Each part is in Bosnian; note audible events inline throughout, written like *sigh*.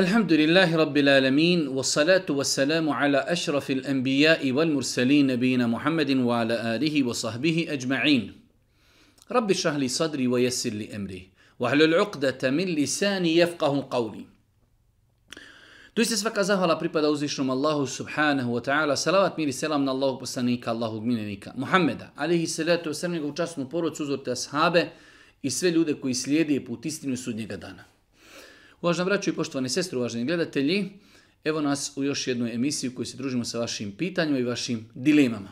الحمد لله رب العالمين والصلاة والسلام على أشرف الأنبياء والمرسلين نبينا محمد وعلى آله وصحبه أجمعين رب اشرح لي صدري ويسر لي أمري واحلل عقدة من لساني يفقه قولي Doista svaka zahvala pripada uzvišnom Allahu subhanahu wa ta'ala, salavat miri selam na Allahu poslanika, Allahu miljenika, Muhammeda, alihi salatu wa sallam, njegovu časnu porodcu, uzorte ashabe i sve ljude koji slijede put istinu sudnjega dana. Uvažena braću i poštovani sestre, uvaženi gledatelji, evo nas u još jednu emisiju u se družimo sa vašim pitanjima i vašim dilemama.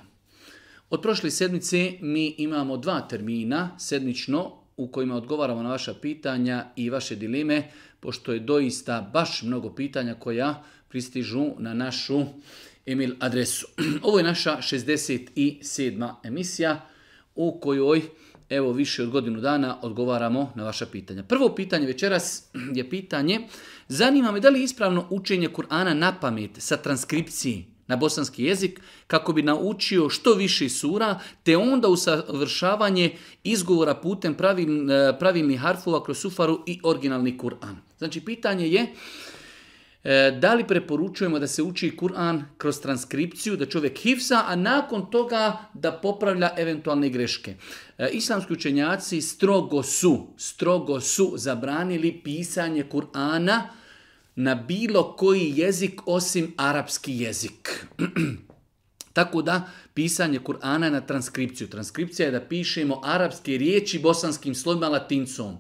Od prošle sedmice mi imamo dva termina sedmično u kojima odgovaramo na vaša pitanja i vaše dileme, pošto je doista baš mnogo pitanja koja pristižu na našu email adresu. *clears throat* Ovo je naša 67. emisija u kojoj evo više od godinu dana odgovaramo na vaša pitanja. Prvo pitanje večeras je pitanje, zanima me da li ispravno učenje Kur'ana na pamet sa transkripciji na bosanski jezik kako bi naučio što više sura, te onda usavršavanje izgovora putem eh, pravilnih harfova kroz sufaru i originalni Kur'an. Znači pitanje je, E, da li preporučujemo da se uči Kur'an kroz transkripciju, da čovjek hifsa, a nakon toga da popravlja eventualne greške. E, islamski učenjaci strogo su, strogo su zabranili pisanje Kur'ana na bilo koji jezik osim arapski jezik. *clears throat* Tako da pisanje Kur'ana na transkripciju. Transkripcija je da pišemo arapske riječi bosanskim slovima latincom.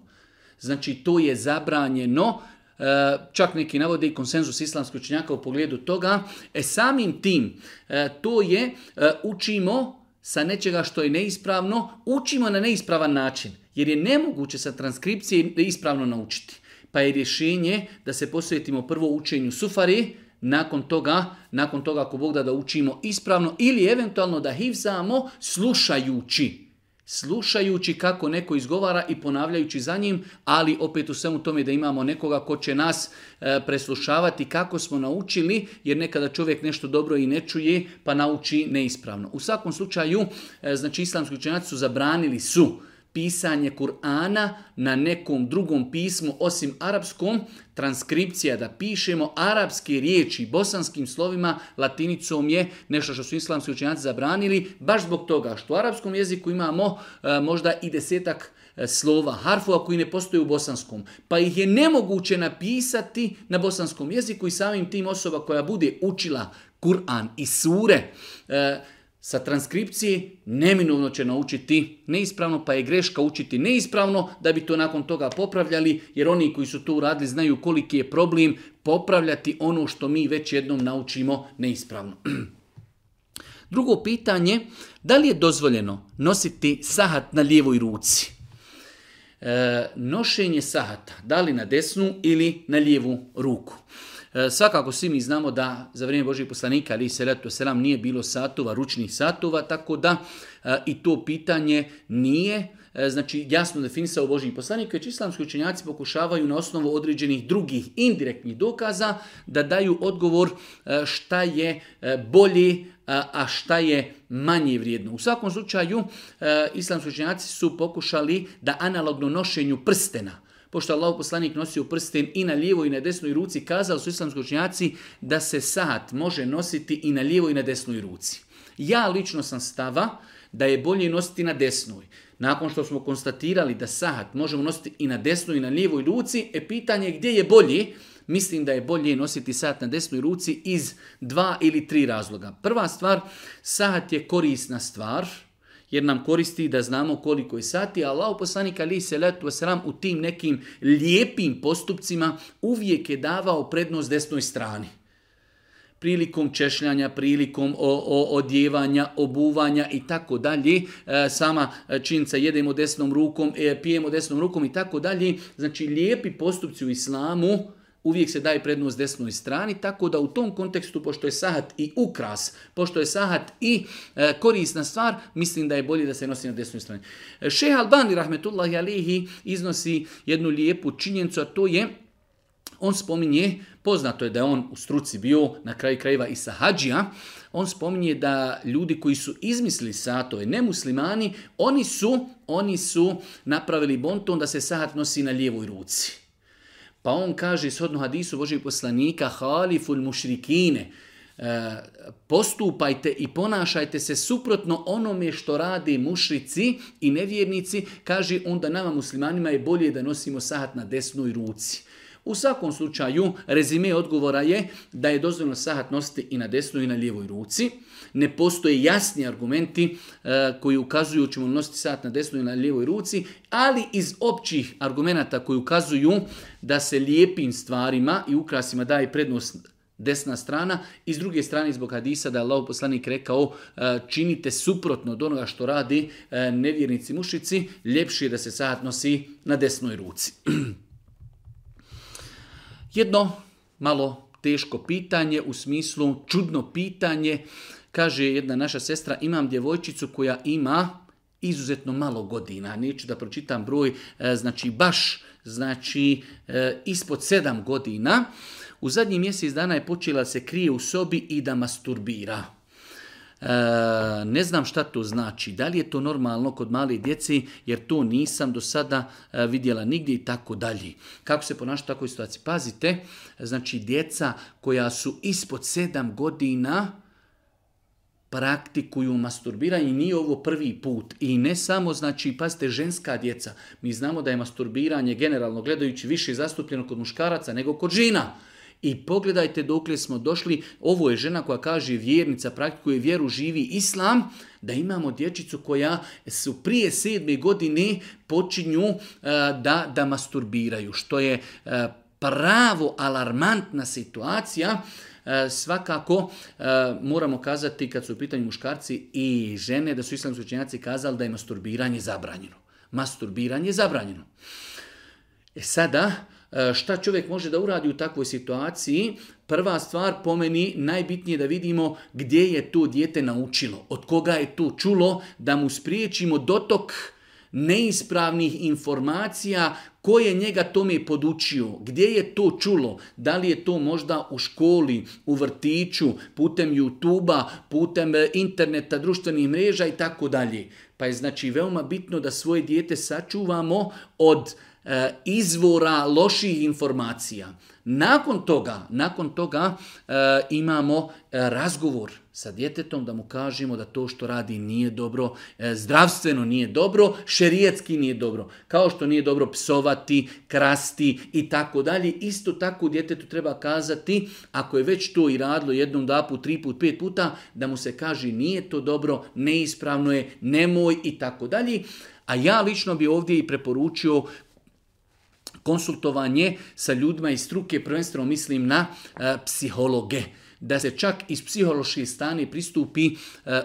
Znači to je zabranjeno E, čak neki navode i konsenzus islamskih učenjaka u pogledu toga. E samim tim, e, to je e, učimo sa nečega što je neispravno, učimo na neispravan način, jer je nemoguće sa transkripcije ispravno naučiti. Pa je rješenje da se posvetimo prvo učenju sufari, nakon toga, nakon toga ako Bog da da učimo ispravno ili eventualno da hivzamo slušajući slušajući kako neko izgovara i ponavljajući za njim, ali opet u svemu tome da imamo nekoga ko će nas e, preslušavati kako smo naučili, jer nekada čovjek nešto dobro i ne čuje, pa nauči neispravno. U svakom slučaju, e, znači islamski učenjaci su zabranili su pisanje Kur'ana na nekom drugom pismu osim arapskom, transkripcija da pišemo arapske riječi bosanskim slovima, latinicom je nešto što su islamski učenjaci zabranili, baš zbog toga što u arapskom jeziku imamo e, možda i desetak e, slova, harfova koji ne postoje u bosanskom. Pa ih je nemoguće napisati na bosanskom jeziku i samim tim osoba koja bude učila Kur'an i sure, e, sa transkripcije neminovno će naučiti neispravno, pa je greška učiti neispravno da bi to nakon toga popravljali, jer oni koji su to uradili znaju koliki je problem popravljati ono što mi već jednom naučimo neispravno. *clears throat* Drugo pitanje, da li je dozvoljeno nositi sahat na lijevoj ruci? E, nošenje sahata, da li na desnu ili na lijevu ruku? E, svakako svi mi znamo da za vrijeme Božih poslanika ali se to selam nije bilo satova, ručnih satova, tako da e, i to pitanje nije e, znači jasno definisao Božji poslanik, već islamski učenjaci pokušavaju na osnovu određenih drugih indirektnih dokaza da daju odgovor šta je bolje, a šta je manje vrijedno. U svakom slučaju, islamski učenjaci su pokušali da analogno nošenju prstena, Pošto Allah poslanik nosio prsten i na lijevo i na desnoj ruci, kazali su islamski učenjaci da se sat može nositi i na lijevo i na desnoj ruci. Ja lično sam stava da je bolje nositi na desnoj. Nakon što smo konstatirali da sahat možemo nositi i na desnoj i na lijevoj ruci, e pitanje gdje je bolje, mislim da je bolje nositi sat na desnoj ruci iz dva ili tri razloga. Prva stvar, sahat je korisna stvar, jer nam koristi da znamo koliko je sati. Allah poslanik ali se letu sram u tim nekim lijepim postupcima uvijek je davao prednost desnoj strani. Prilikom češljanja, prilikom odjevanja, obuvanja i tako dalje. E, sama e, činca jedemo desnom rukom, e, pijemo desnom rukom i tako dalje. Znači lijepi postupci u islamu uvijek se daje prednost desnoj strani, tako da u tom kontekstu, pošto je sahat i ukras, pošto je sahat i e, korisna stvar, mislim da je bolje da se nosi na desnoj strani. E, Šeha Albani, rahmetullahi alihi, iznosi jednu lijepu činjenicu, a to je on spominje, poznato je da je on u struci bio na kraju krajeva i Sahadžija, on spominje da ljudi koji su izmislili satove, nemuslimani, oni su, oni su napravili bonton da se sahat nosi na lijevoj ruci. Pa on kaže, shodno hadisu Božih poslanika, haliful mušrikine, e, postupajte i ponašajte se suprotno onome što rade mušrici i nevjernici, kaže onda nama muslimanima je bolje da nosimo sahat na desnoj ruci. U svakom slučaju, rezime odgovora je da je dozvoljno sahat nositi i na desnoj i na lijevoj ruci ne postoje jasni argumenti e, koji ukazuju ćemo nositi sat na desnoj i na lijevoj ruci, ali iz općih argumenata koji ukazuju da se lijepim stvarima i ukrasima daje prednost desna strana i s druge strane zbog hadisa da je Allah poslanik rekao e, činite suprotno od onoga što radi e, nevjernici mušici, ljepši je da se sat nosi na desnoj ruci. *clears throat* Jedno malo teško pitanje u smislu čudno pitanje Kaže jedna naša sestra, imam djevojčicu koja ima izuzetno malo godina. Neću da pročitam broj, e, znači baš znači e, ispod sedam godina. U zadnji mjesec dana je počela se krije u sobi i da masturbira. E, ne znam šta to znači. Da li je to normalno kod male djeci, jer to nisam do sada vidjela nigdje i tako dalje. Kako se ponaša u takvoj situaciji? Pazite, znači djeca koja su ispod sedam godina, praktikuju masturbiranje i nije ovo prvi put. I ne samo, znači, pazite, ženska djeca. Mi znamo da je masturbiranje generalno gledajući više zastupljeno kod muškaraca nego kod žena. I pogledajte dokle smo došli, ovo je žena koja kaže vjernica, praktikuje vjeru, živi islam, da imamo dječicu koja su prije sedme godine počinju e, da, da masturbiraju, što je e, pravo alarmantna situacija E, svakako e, moramo kazati kad su u pitanju muškarci i žene da su islamski učenjaci kazali da je masturbiranje zabranjeno. Masturbiranje je zabranjeno. E sada, e, šta čovjek može da uradi u takvoj situaciji? Prva stvar po meni najbitnije da vidimo gdje je to dijete naučilo, od koga je to čulo, da mu spriječimo dotok neispravnih informacija Ko je njega tome podučio? Gdje je to čulo? Da li je to možda u školi, u vrtiću, putem youtube putem e, interneta, društvenih mreža i tako dalje? Pa je znači veoma bitno da svoje dijete sačuvamo od e, izvora loših informacija. Nakon toga, nakon toga e, imamo razgovor sa djetetom da mu kažemo da to što radi nije dobro, e, zdravstveno nije dobro, šerijetski nije dobro. Kao što nije dobro psovati, krasti i tako dalje. Isto tako djetetu treba kazati, ako je već to i radilo jednom, dva put, tri put, pet puta, da mu se kaže nije to dobro, neispravno je, nemoj i tako dalje. A ja lično bi ovdje i preporučio konsultovanje sa ljudima iz struke, prvenstveno mislim na e, psihologe da se čak iz psihološke stane pristupi e,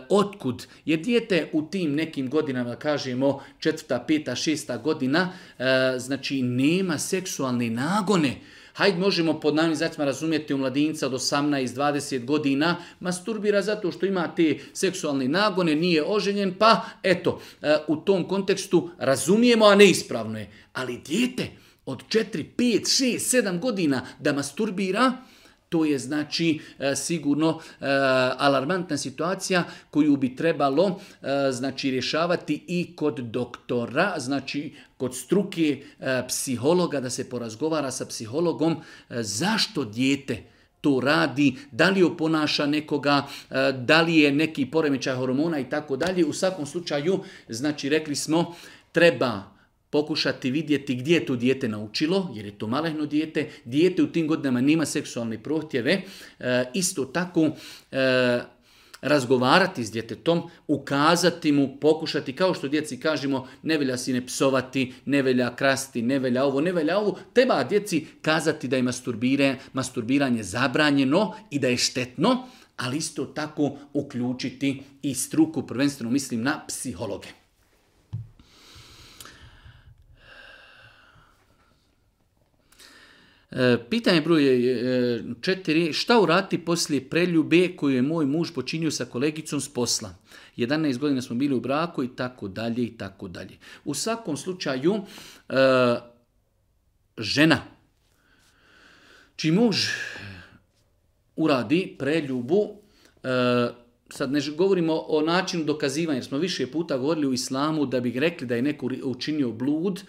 otkud je dijete u tim nekim godinama, kažemo četvrta, peta, šesta godina, e, znači nema seksualne nagone. Hajde možemo pod nami zacima razumjeti u mladinca od 18-20 godina masturbira zato što ima te seksualne nagone, nije oženjen, pa eto, e, u tom kontekstu razumijemo, a neispravno je. Ali dijete od 4, 5, 6, 7 godina da masturbira, to je znači e, sigurno e, alarmantna situacija koju bi trebalo e, znači rješavati i kod doktora, znači kod struke psihologa da se porazgovara sa psihologom zašto dijete to radi, da li oponaša nekoga, da li je neki poremećaj hormona i tako dalje. U svakom slučaju, znači rekli smo, treba pokušati vidjeti gdje je to dijete naučilo, jer je to malehno dijete, dijete u tim godinama nema seksualne prohtjeve, e, isto tako e, razgovarati s djetetom, ukazati mu, pokušati, kao što djeci kažemo, ne velja si ne psovati, ne velja krasti, ne velja ovo, ne velja ovo, treba djeci kazati da je masturbiranje zabranjeno i da je štetno, ali isto tako uključiti i struku, prvenstveno mislim na psihologe. Pitanje broj e, četiri. Šta urati poslije preljube koju je moj muž počinio sa kolegicom s posla? 11 godina smo bili u braku i tako dalje i tako dalje. U svakom slučaju, e, žena čiji muž uradi preljubu, e, sad ne govorimo o načinu dokazivanja, jer smo više puta govorili u islamu da bi rekli da je neko učinio blud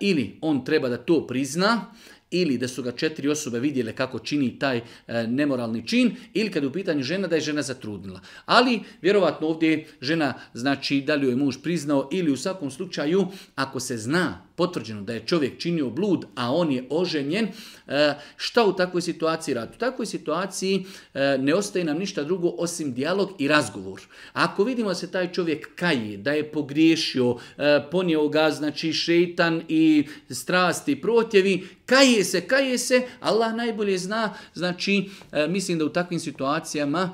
ili on treba da to prizna ili da su ga četiri osobe vidjele kako čini taj e, nemoralni čin ili kad je u pitanju žena da je žena zatrudnila. Ali vjerovatno ovdje žena znači da li je muž priznao ili u svakom slučaju ako se zna potvrđeno da je čovjek činio blud, a on je oženjen, e, šta u takvoj situaciji radi? U takvoj situaciji e, ne ostaje nam ništa drugo osim dijalog i razgovor. Ako vidimo se taj čovjek kaji, da je pogriješio, e, ponio ga, znači šeitan i strasti i protjevi, kaje se, kaje se, Allah najbolje zna, znači mislim da u takvim situacijama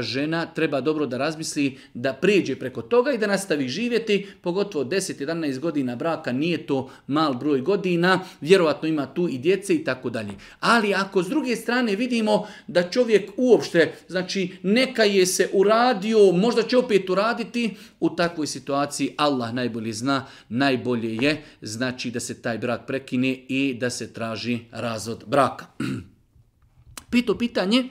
žena treba dobro da razmisli da prijeđe preko toga i da nastavi živjeti, pogotovo 10-11 godina braka nije to mal broj godina, vjerojatno ima tu i djece i tako dalje. Ali ako s druge strane vidimo da čovjek uopšte, znači neka je se uradio, možda će opet uraditi, u takvoj situaciji Allah najbolje zna, najbolje je, znači da se taj brak prekine i da se traži razvod braka. *clears throat* Pito pitanje,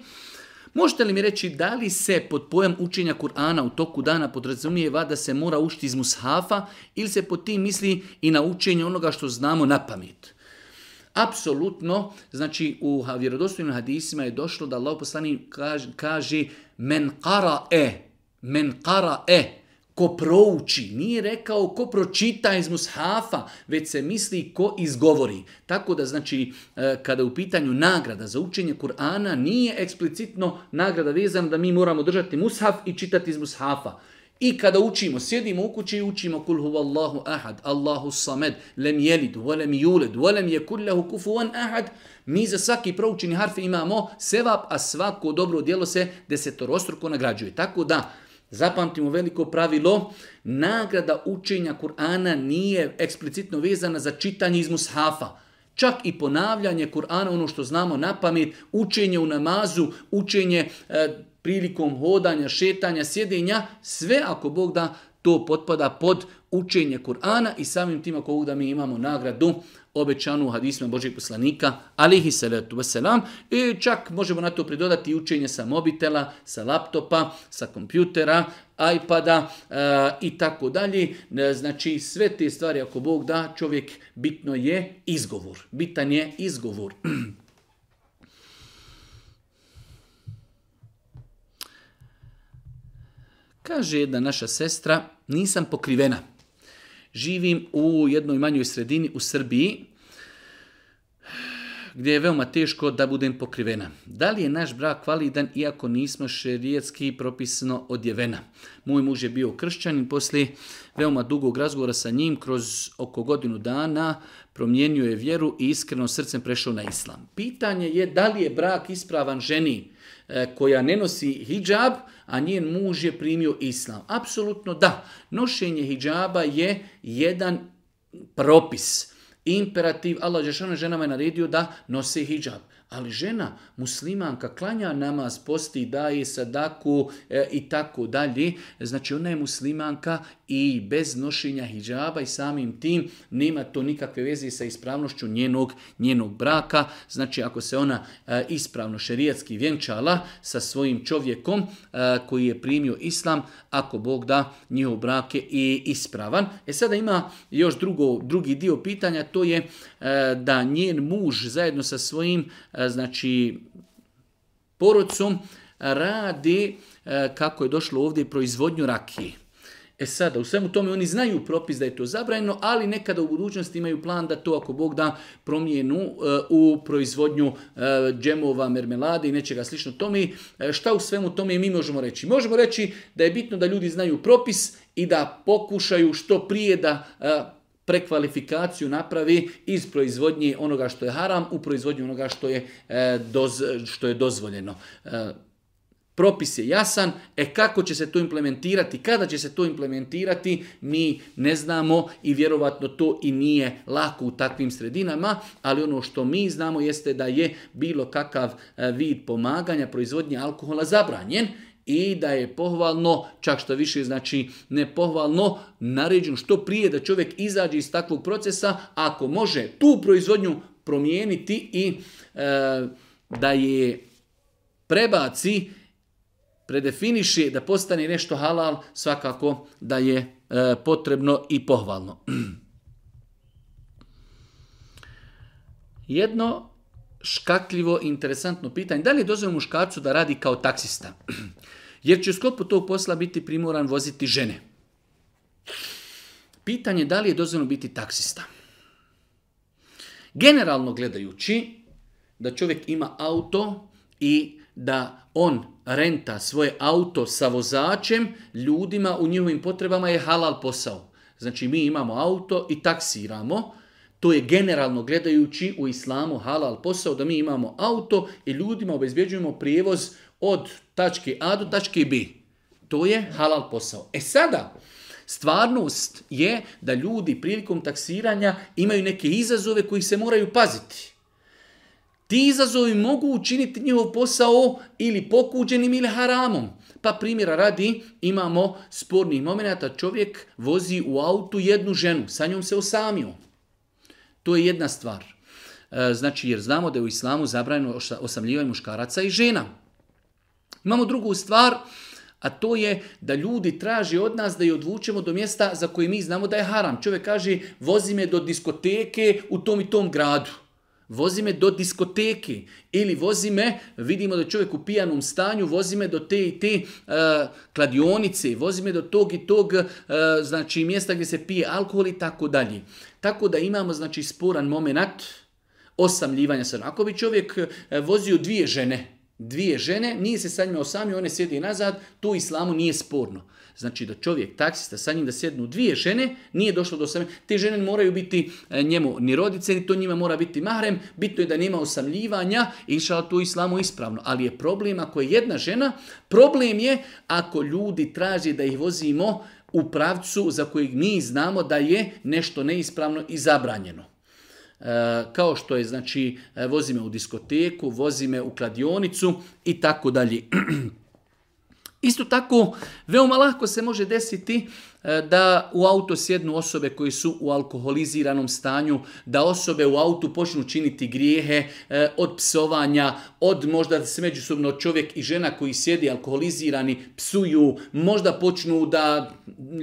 Možete li mi reći da li se pod pojem učenja Kur'ana u toku dana podrazumijeva da se mora učiti iz mushafa ili se pod tim misli i na učenje onoga što znamo na pamet? Apsolutno, znači u vjerodostojnim hadisima je došlo da Allah poslani kaže, kaže men e, men e, ko prouči, nije rekao ko pročita iz mushafa, već se misli ko izgovori. Tako da znači e, kada u pitanju nagrada za učenje Kur'ana nije eksplicitno nagrada vezana da mi moramo držati mushaf i čitati iz mushafa. I kada učimo, sjedimo u kući i učimo kul huvallahu ahad, Allahu samed, lem jelid, volem juled, volem je kullahu kufuan ahad, mi za svaki proučeni harfi imamo sevap, a svako dobro djelo se desetorostruko nagrađuje. Tako da, Zapamtimo veliko pravilo, nagrada učenja Kur'ana nije eksplicitno vezana za čitanje iz mushafa. Čak i ponavljanje Kur'ana, ono što znamo na pamet, učenje u namazu, učenje e, prilikom hodanja, šetanja, sjedenja, sve ako Bog da, to potpada pod učenje Kur'ana i samim tim ako Bog da mi imamo nagradu obećanu u Božeg poslanika, alihi salatu wasalam, i čak možemo na to pridodati učenje sa mobitela, sa laptopa, sa kompjutera, iPada eh, i tako dalje. Znači sve te stvari ako Bog da čovjek bitno je izgovor. Bitan je izgovor. *clears throat* Kaže jedna naša sestra, nisam pokrivena živim u jednoj manjoj sredini u Srbiji, gdje je veoma teško da budem pokrivena. Da li je naš brak validan iako nismo šerijetski propisno odjevena? Moj muž je bio kršćan i poslije veoma dugog razgovora sa njim, kroz oko godinu dana promijenio je vjeru i iskreno srcem prešao na islam. Pitanje je da li je brak ispravan ženi e, koja ne nosi hijab, a njen muž je primio islam. Apsolutno da, nošenje hijjaba je jedan propis, imperativ. Allah je ženama je naredio da nose hijjab. Ali žena, muslimanka, klanja namaz, posti, daje sadaku e, i tako dalje. Znači ona je muslimanka i bez nošenja hijjaba i samim tim nema to nikakve veze sa ispravnošću njenog, njenog braka. Znači ako se ona e, ispravno šerijatski vjenčala sa svojim čovjekom e, koji je primio islam, ako Bog da njihov brak je i ispravan. E sada ima još drugo, drugi dio pitanja, to je e, da njen muž zajedno sa svojim znači porodcom radi kako je došlo ovdje proizvodnju rakije. E sada, u svemu tome oni znaju propis da je to zabranjeno, ali nekada u budućnosti imaju plan da to, ako Bog da, promijenu e, u proizvodnju e, džemova, mermelade i nečega slično tome. Šta u svemu tome mi možemo reći? Možemo reći da je bitno da ljudi znaju propis i da pokušaju što prije da e, prekvalifikaciju napravi iz proizvodnje onoga što je haram u proizvodnju onoga što je, što je dozvoljeno. Propis je jasan, e kako će se to implementirati, kada će se to implementirati, mi ne znamo i vjerovatno to i nije lako u takvim sredinama, ali ono što mi znamo jeste da je bilo kakav e, vid pomaganja proizvodnje alkohola zabranjen i da je pohvalno, čak što više znači ne pohvalno, naređen što prije da čovjek izađe iz takvog procesa, ako može tu proizvodnju promijeniti i e, da je prebaci predefiniše da postane nešto halal, svakako da je e, potrebno i pohvalno. *clears throat* Jedno škakljivo, interesantno pitanje. Da li je dozvoljeno muškarcu da radi kao taksista? *clears throat* Jer će u sklopu tog posla biti primoran voziti žene. Pitanje je da li je dozvoljeno biti taksista. Generalno gledajući, da čovjek ima auto i da on renta svoje auto sa vozačem ljudima u njihovim potrebama je halal posao. Znači mi imamo auto i taksiramo. To je generalno gledajući u islamu halal posao da mi imamo auto i ljudima obezbjeđujemo prijevoz od tačke A do tačke B. To je halal posao. E sada, stvarnost je da ljudi prilikom taksiranja imaju neke izazove koji se moraju paziti. Ti izazovi mogu učiniti njihov posao ili pokuđenim ili haramom. Pa primjera radi, imamo spornih momenta, čovjek vozi u autu jednu ženu, sa njom se osamio. To je jedna stvar. E, znači, jer znamo da je u islamu zabranjeno osamljivanje muškaraca i žena. Imamo drugu stvar, a to je da ljudi traži od nas da ih odvučemo do mjesta za koje mi znamo da je haram. Čovjek kaže, vozi me do diskoteke u tom i tom gradu vozi me do diskoteki ili vozi me, vidimo da čovjek u pijanom stanju, vozi me do te i te eh, kladionice, vozi me do tog i tog eh, znači, mjesta gdje se pije alkohol i tako dalje. Tako da imamo znači sporan moment osamljivanja sa Ako bi čovjek eh, vozio dvije žene, dvije žene, nije se sa njima osamio, one sjedi nazad, to islamu nije sporno. Znači da čovjek, taksista, sa njim da sjednu dvije žene, nije došlo do same. Te žene moraju biti e, njemu ni rodice, ni to njima mora biti mahrem. Bitno je da nema osamljivanja i tu to islamu ispravno. Ali je problem ako je jedna žena, problem je ako ljudi traže da ih vozimo u pravcu za kojeg mi znamo da je nešto neispravno i zabranjeno. E, kao što je, znači, e, vozime u diskoteku, vozime u kladionicu i tako dalje. *clears throat* Isto tako, veoma lako se može desiti e, da u auto sjednu osobe koji su u alkoholiziranom stanju, da osobe u autu počnu činiti grijehe e, od psovanja, od možda se međusobno čovjek i žena koji sjedi alkoholizirani psuju, možda počnu da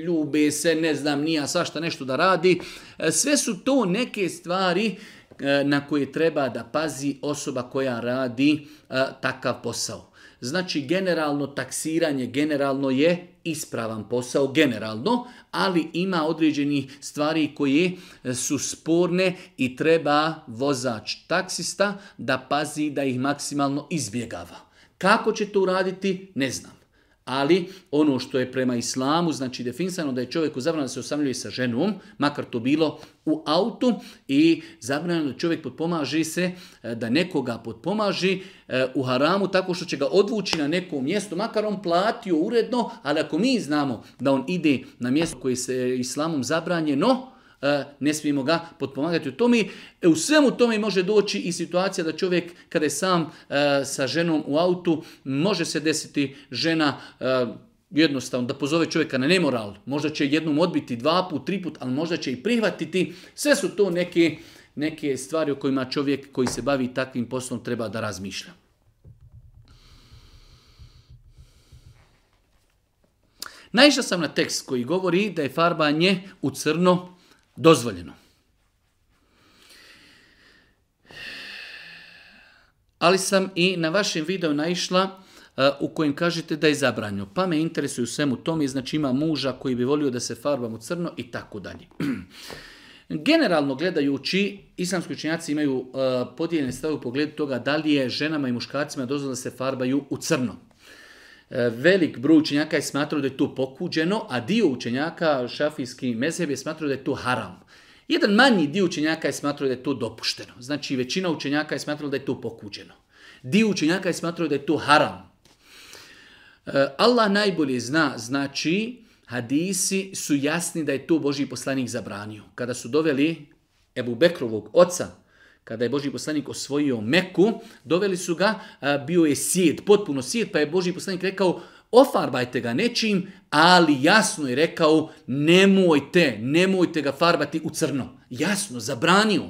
ljube se, ne znam, nija svašta nešto da radi. E, sve su to neke stvari na koje treba da pazi osoba koja radi takav posao. Znači generalno taksiranje generalno je ispravan posao generalno, ali ima određenih stvari koje e, su sporne i treba vozač taksista da pazi da ih maksimalno izbjegava. Kako će to uraditi? Ne znam ali ono što je prema islamu, znači definisano da je čovjeku zabranjeno da se osamljuje sa ženom, makar to bilo u autu i zabranjeno da čovjek potpomaži se, e, da nekoga potpomaži e, u haramu tako što će ga odvući na neko mjesto, makar on platio uredno, ali ako mi znamo da on ide na mjesto koje se islamom zabranjeno, E, ne smijemo ga potpomagati u tome. E, u svemu tome može doći i situacija da čovjek kada je sam e, sa ženom u autu, može se desiti žena jednostavno da pozove čovjeka na nemoral. Možda će jednom odbiti dva put, tri put, ali možda će i prihvatiti. Sve su to neke, neke stvari o kojima čovjek koji se bavi takvim poslom treba da razmišlja. Naišao sam na tekst koji govori da je farbanje u crno dozvoljeno. Ali sam i na vašem videu naišla e, u kojem kažete da je zabranjeno. Pa me interesuju svemu tome, znači ima muža koji bi volio da se farbam u crno i tako dalje. *clears throat* Generalno gledajući, islamski učenjaci imaju e, podijeljene stave u pogledu toga da li je ženama i muškarcima dozvoljeno da se farbaju u crno. E, velik broj učenjaka je smatrao da je to pokuđeno, a dio učenjaka šafijski mezheb je smatrao da je to haram. Jedan manji dio učenjaka je smatrao da je to dopušteno. Znači većina učenjaka je smatrala da je to pokuđeno. Dio učenjaka je smatrao da je to haram. E, Allah najbolje zna, znači hadisi su jasni da je to Boži poslanik zabranio. Kada su doveli Ebu Bekrovog oca, kada je Boži poslanik osvojio Meku, doveli su ga, bio je sjed, potpuno sjed, pa je Boži poslanik rekao, ofarbajte ga nečim, ali jasno je rekao, nemojte, nemojte ga farbati u crno. Jasno, zabranio.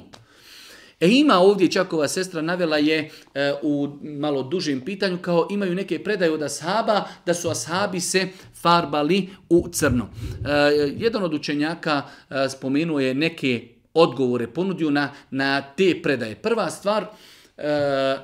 E ima ovdje ova sestra navela je e, u malo dužem pitanju kao imaju neke predaje od ashaba da su ashabi se farbali u crno. E, jedan od učenjaka e, spomenuo je neke odgovore ponudio na, na te predaje. Prva stvar, e,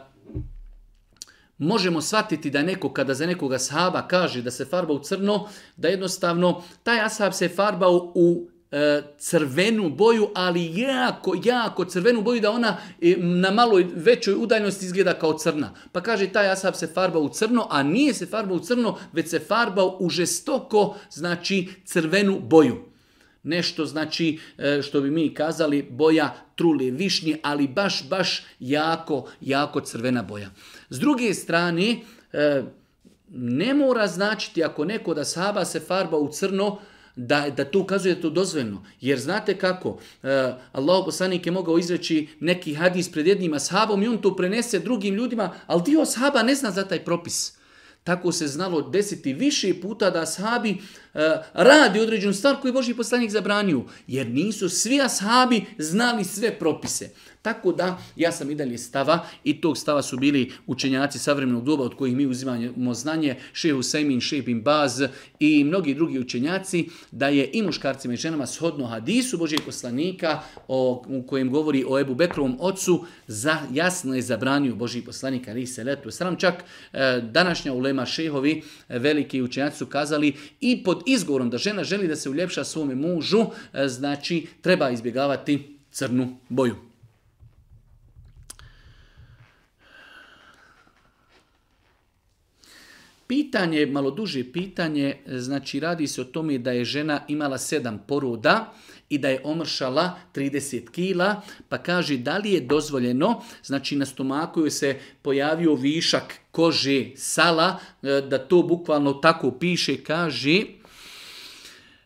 možemo shvatiti da neko kada za nekoga sahaba kaže da se farba u crno, da jednostavno taj ashab se farba u, e, crvenu boju, ali jako, jako crvenu boju da ona e, na maloj većoj udaljnosti izgleda kao crna. Pa kaže taj ashab se farba u crno, a nije se farba u crno, već se farba u žestoko, znači crvenu boju. Nešto znači, e, što bi mi kazali, boja trule višnje, ali baš, baš jako, jako crvena boja. S druge strane, e, ne mora značiti ako neko da saba se farba u crno, da, da to ukazuje to dozvoljno. Jer znate kako, e, Allah poslanik je mogao izreći neki hadis pred jednim ashabom i on to prenese drugim ljudima, ali dio ashaba ne zna za taj propis. Tako se znalo desiti više puta da ashabi e, radi određenu stvar koju je Boži poslanik zabranio. Jer nisu svi ashabi znali sve propise. Tako da ja sam i dalje stava i tog stava su bili učenjaci savremenog doba od kojih mi uzimamo znanje, Šehu Sejmin, Šepin Baz i mnogi drugi učenjaci, da je i muškarcima i ženama shodno hadisu Božijeg poslanika o, u kojem govori o Ebu Bekrovom ocu, za, jasno je zabranio Božiji poslanika ali se letu. Sram čak e, današnja ulema šehovi e, veliki učenjaci su kazali i pod izgovorom da žena želi da se uljepša svome mužu, e, znači treba izbjegavati crnu boju. Pitanje, malo duže pitanje, e, znači radi se o tome da je žena imala sedam poroda, i da je omršala 30 kila, pa kaže da li je dozvoljeno, znači na stomaku joj se pojavio višak kože sala, e, da to bukvalno tako piše, kaže...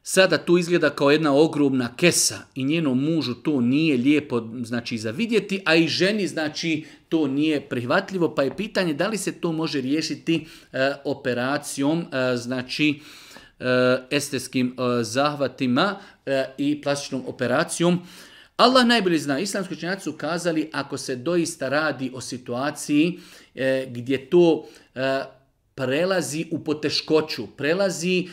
Sada tu izgleda kao jedna ogromna kesa i njenom mužu to nije lijepo znači zavidjeti, a i ženi znači to nije prihvatljivo, pa je pitanje da li se to može riješiti e, operacijom, e, znači Eh, estetskim eh, zahvatima eh, i plastičnom operacijom. Allah najbolje zna, islamski učenjaci su kazali ako se doista radi o situaciji gdje to prelazi u poteškoću, prelazi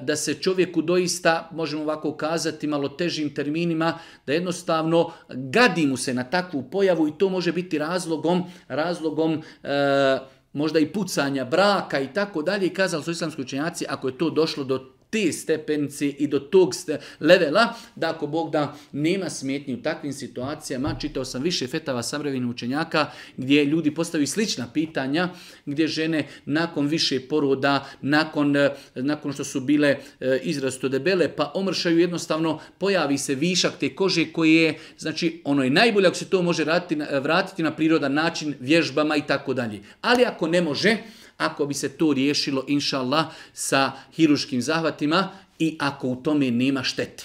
da se čovjeku doista, možemo ovako kazati malo težim terminima, da jednostavno gadi mu se na takvu pojavu i to može biti razlogom, razlogom možda i pucanja, braka i tako dalje, kazali su islamski učenjaci, ako je to došlo do te stepenice i do tog levela, da ako Bog da nema smetnji u takvim situacijama, čitao sam više fetava samrevinu učenjaka gdje ljudi postavi slična pitanja, gdje žene nakon više poroda, nakon, e, nakon što su bile e, izrasto debele, pa omršaju jednostavno, pojavi se višak te kože koje je, znači ono je najbolje ako se to može vratiti na prirodan način, vježbama i tako dalje. Ali ako ne može, ako bi se to riješilo, inša Allah, sa hiruškim zahvatima i ako u tome nema štete.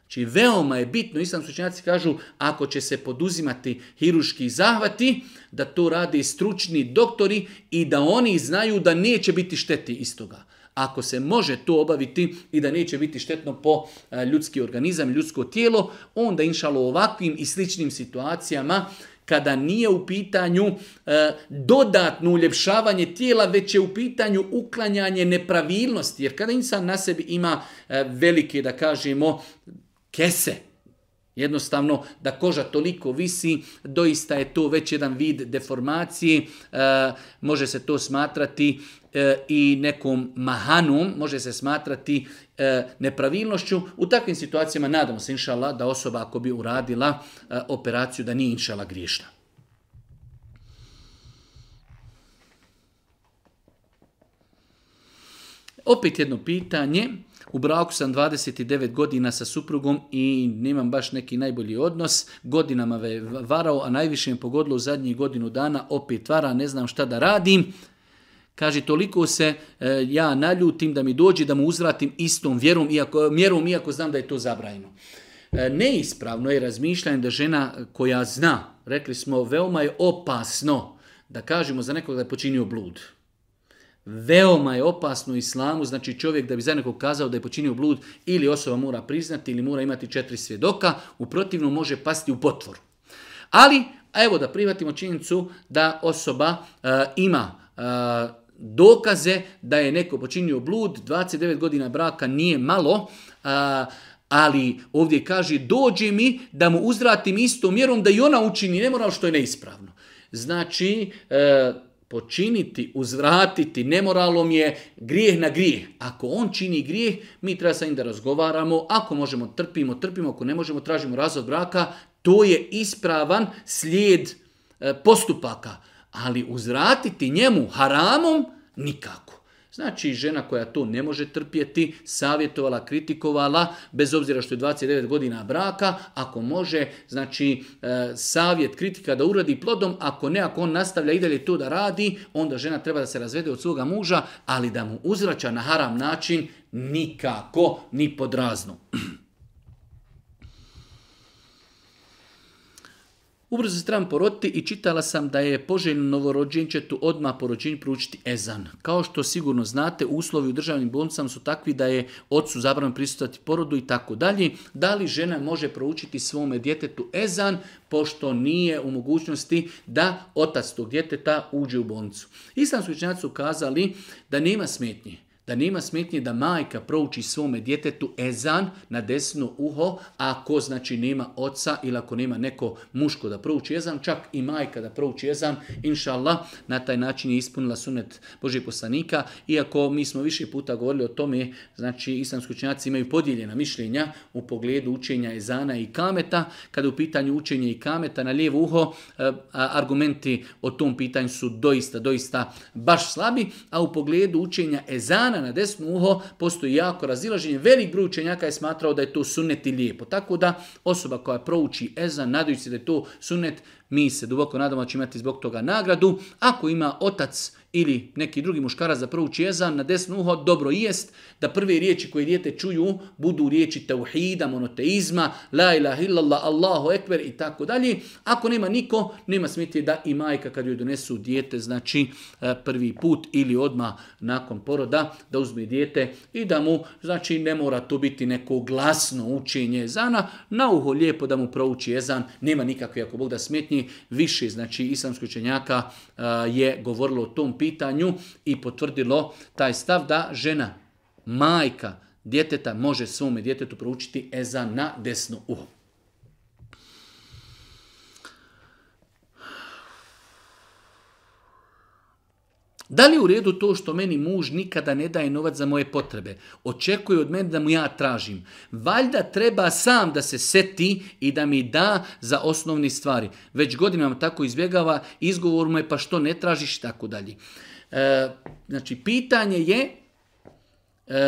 Znači, veoma je bitno, islam sučenjaci kažu, ako će se poduzimati hiruški zahvati, da to rade stručni doktori i da oni znaju da neće biti šteti toga. Ako se može to obaviti i da neće biti štetno po e, ljudski organizam, ljudsko tijelo, onda u ovakvim i sličnim situacijama kada nije u pitanju e, dodatno uljepšavanje tijela, već je u pitanju uklanjanje nepravilnosti. Jer kada insan na sebi ima e, velike, da kažemo, kese, Jednostavno, da koža toliko visi, doista je to već jedan vid deformacije, e, može se to smatrati e, i nekom mahanom, može se smatrati e, nepravilnošću. U takvim situacijama nadamo se, inšala, da osoba ako bi uradila operaciju, da nije inšala griješna. Opet jedno pitanje u braku sam 29 godina sa suprugom i nemam baš neki najbolji odnos. Godinama me varao, a najviše mi pogodilo u zadnjih godinu dana. Opet vara, ne znam šta da radim. Kaže, toliko se e, ja naljutim da mi dođe da mu uzvratim istom vjerom, iako, mjerom, iako znam da je to zabrajno. E, neispravno je razmišljanje da žena koja zna, rekli smo, veoma je opasno da kažemo za nekoga da je počinio blud. Veoma je opasno islamu, znači čovjek da bi za nekog kazao da je počinio blud, ili osoba mora priznati ili mora imati četiri svjedoka, u protivnom može pasti u potvor. Ali, evo da privatimo činjenicu da osoba e, ima e, dokaze da je neko počinio blud, 29 godina braka nije malo, e, ali ovdje kaže dođe mi da mu uzratim istom mjerom da i ona učini, ne mora što je neispravno. Znači, počiniti, uzvratiti nemoralom je grijeh na grijeh. Ako on čini grijeh, mi treba sa njim da razgovaramo. Ako možemo, trpimo, trpimo. Ako ne možemo, tražimo razvod braka. To je ispravan slijed e, postupaka. Ali uzvratiti njemu haramom, nikako. Znači, žena koja to ne može trpjeti, savjetovala, kritikovala, bez obzira što je 29 godina braka, ako može, znači, e, savjet, kritika da uradi plodom, ako ne, ako on nastavlja i dalje to da radi, onda žena treba da se razvede od svoga muža, ali da mu uzvraća na haram način, nikako, ni podrazno. *clears throat* Ubrzo se trebam poroditi i čitala sam da je poželjno novorođenčetu odmah po rođenju proučiti ezan. Kao što sigurno znate, uslovi u državnim bolnicama su takvi da je otcu zabrano pristupati porodu i tako dalje. Da li žena može proučiti svome djetetu ezan, pošto nije u mogućnosti da otac tog djeteta uđe u bolnicu? Islamski učenjaci su kazali da nema smetnje da nema smetnje da majka prouči svome djetetu ezan na desno uho, ako znači nema oca ili ako nema neko muško da prouči ezan, čak i majka da prouči ezan, inša na taj način je ispunila sunet Božih poslanika, iako mi smo više puta govorili o tome, znači islamski učenjaci imaju podijeljena mišljenja u pogledu učenja ezana i kameta, kada u pitanju učenja i kameta na lijevo uho, eh, argumenti o tom pitanju su doista, doista baš slabi, a u pogledu učenja ezana na desno uho postoji jako razilaženje. Velik broj je smatrao da je to sunet i lijepo. Tako da osoba koja prouči ezan, nadajući se da je to sunet, mi se duboko nadamo da će imati zbog toga nagradu. Ako ima otac ili neki drugi muškarac za prouči jezan na desno uho, dobro jest da prve riječi koje dijete čuju budu riječi tauhida, monoteizma, la ilaha illallah, Allahu ekber i tako dalje. Ako nema niko, nema smetje da i majka kad joj donesu dijete, znači e, prvi put ili odma nakon poroda, da uzme dijete i da mu, znači ne mora to biti neko glasno učenje zana, na uho lijepo da mu prouči jezan, nema nikakve, ako Bog da smetnji, više, znači islamskoj učenjaka e, je govorilo o tom pitanju i potvrdilo taj stav da žena, majka djeteta može svome djetetu proučiti eza na desno uho. Da li je u redu to što meni muž nikada ne daje novac za moje potrebe? Očekuje od mene da mu ja tražim. Valjda treba sam da se seti i da mi da za osnovni stvari. Već godinama tako izbjegava, izgovor mu je pa što ne tražiš i tako dalje. E, znači, pitanje je e,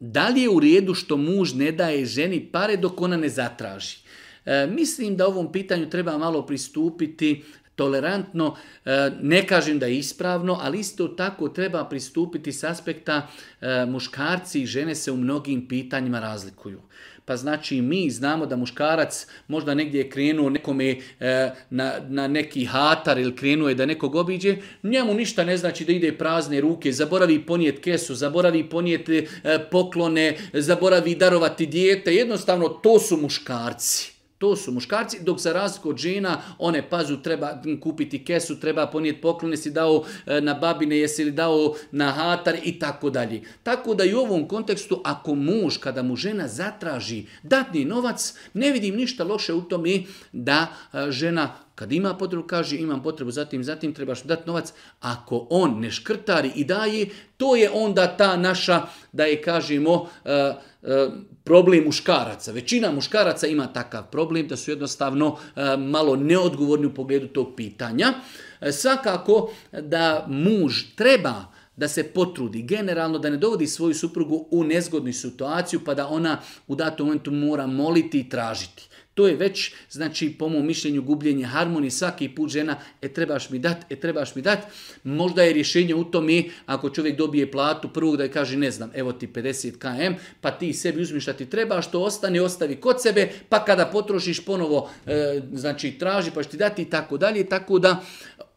da li je u redu što muž ne daje ženi pare dok ona ne zatraži. E, mislim da ovom pitanju treba malo pristupiti tolerantno, e, ne kažem da je ispravno, ali isto tako treba pristupiti s aspekta e, muškarci i žene se u mnogim pitanjima razlikuju. Pa znači mi znamo da muškarac možda negdje je krenuo nekome e, na, na, neki hatar ili krenuo je da nekog obiđe, njemu ništa ne znači da ide prazne ruke, zaboravi ponijet kesu, zaboravi ponijeti poklone, zaboravi darovati dijete, jednostavno to su muškarci. To su muškarci, dok za razliku od žena, one pazu, treba kupiti kesu, treba ponijeti poklone, si dao e, na babine, jesi li dao na hatar i tako dalje. Tako da i u ovom kontekstu, ako muž, kada mu žena zatraži datni novac, ne vidim ništa loše u tome da e, žena kad ima potrebu, kaže imam potrebu, zatim, zatim trebaš dati novac. Ako on ne škrtari i daje, to je onda ta naša, da je kažemo, e, E, problem muškaraca. Većina muškaraca ima takav problem da su jednostavno e, malo neodgovorni u pogledu tog pitanja. E, svakako da muž treba da se potrudi generalno, da ne dovodi svoju suprugu u nezgodnu situaciju pa da ona u datom momentu mora moliti i tražiti. To je već, znači, po mom mišljenju, gubljenje harmonije. Svaki put žena, e trebaš mi dat, e trebaš mi dat. Možda je rješenje u tome i ako čovjek dobije platu prvog da je kaže ne znam, evo ti 50 km, pa ti sebi uzmiš šta ti treba, što ostane, ostavi kod sebe, pa kada potrošiš ponovo, e, znači traži, pa što ti dati i tako dalje. Tako da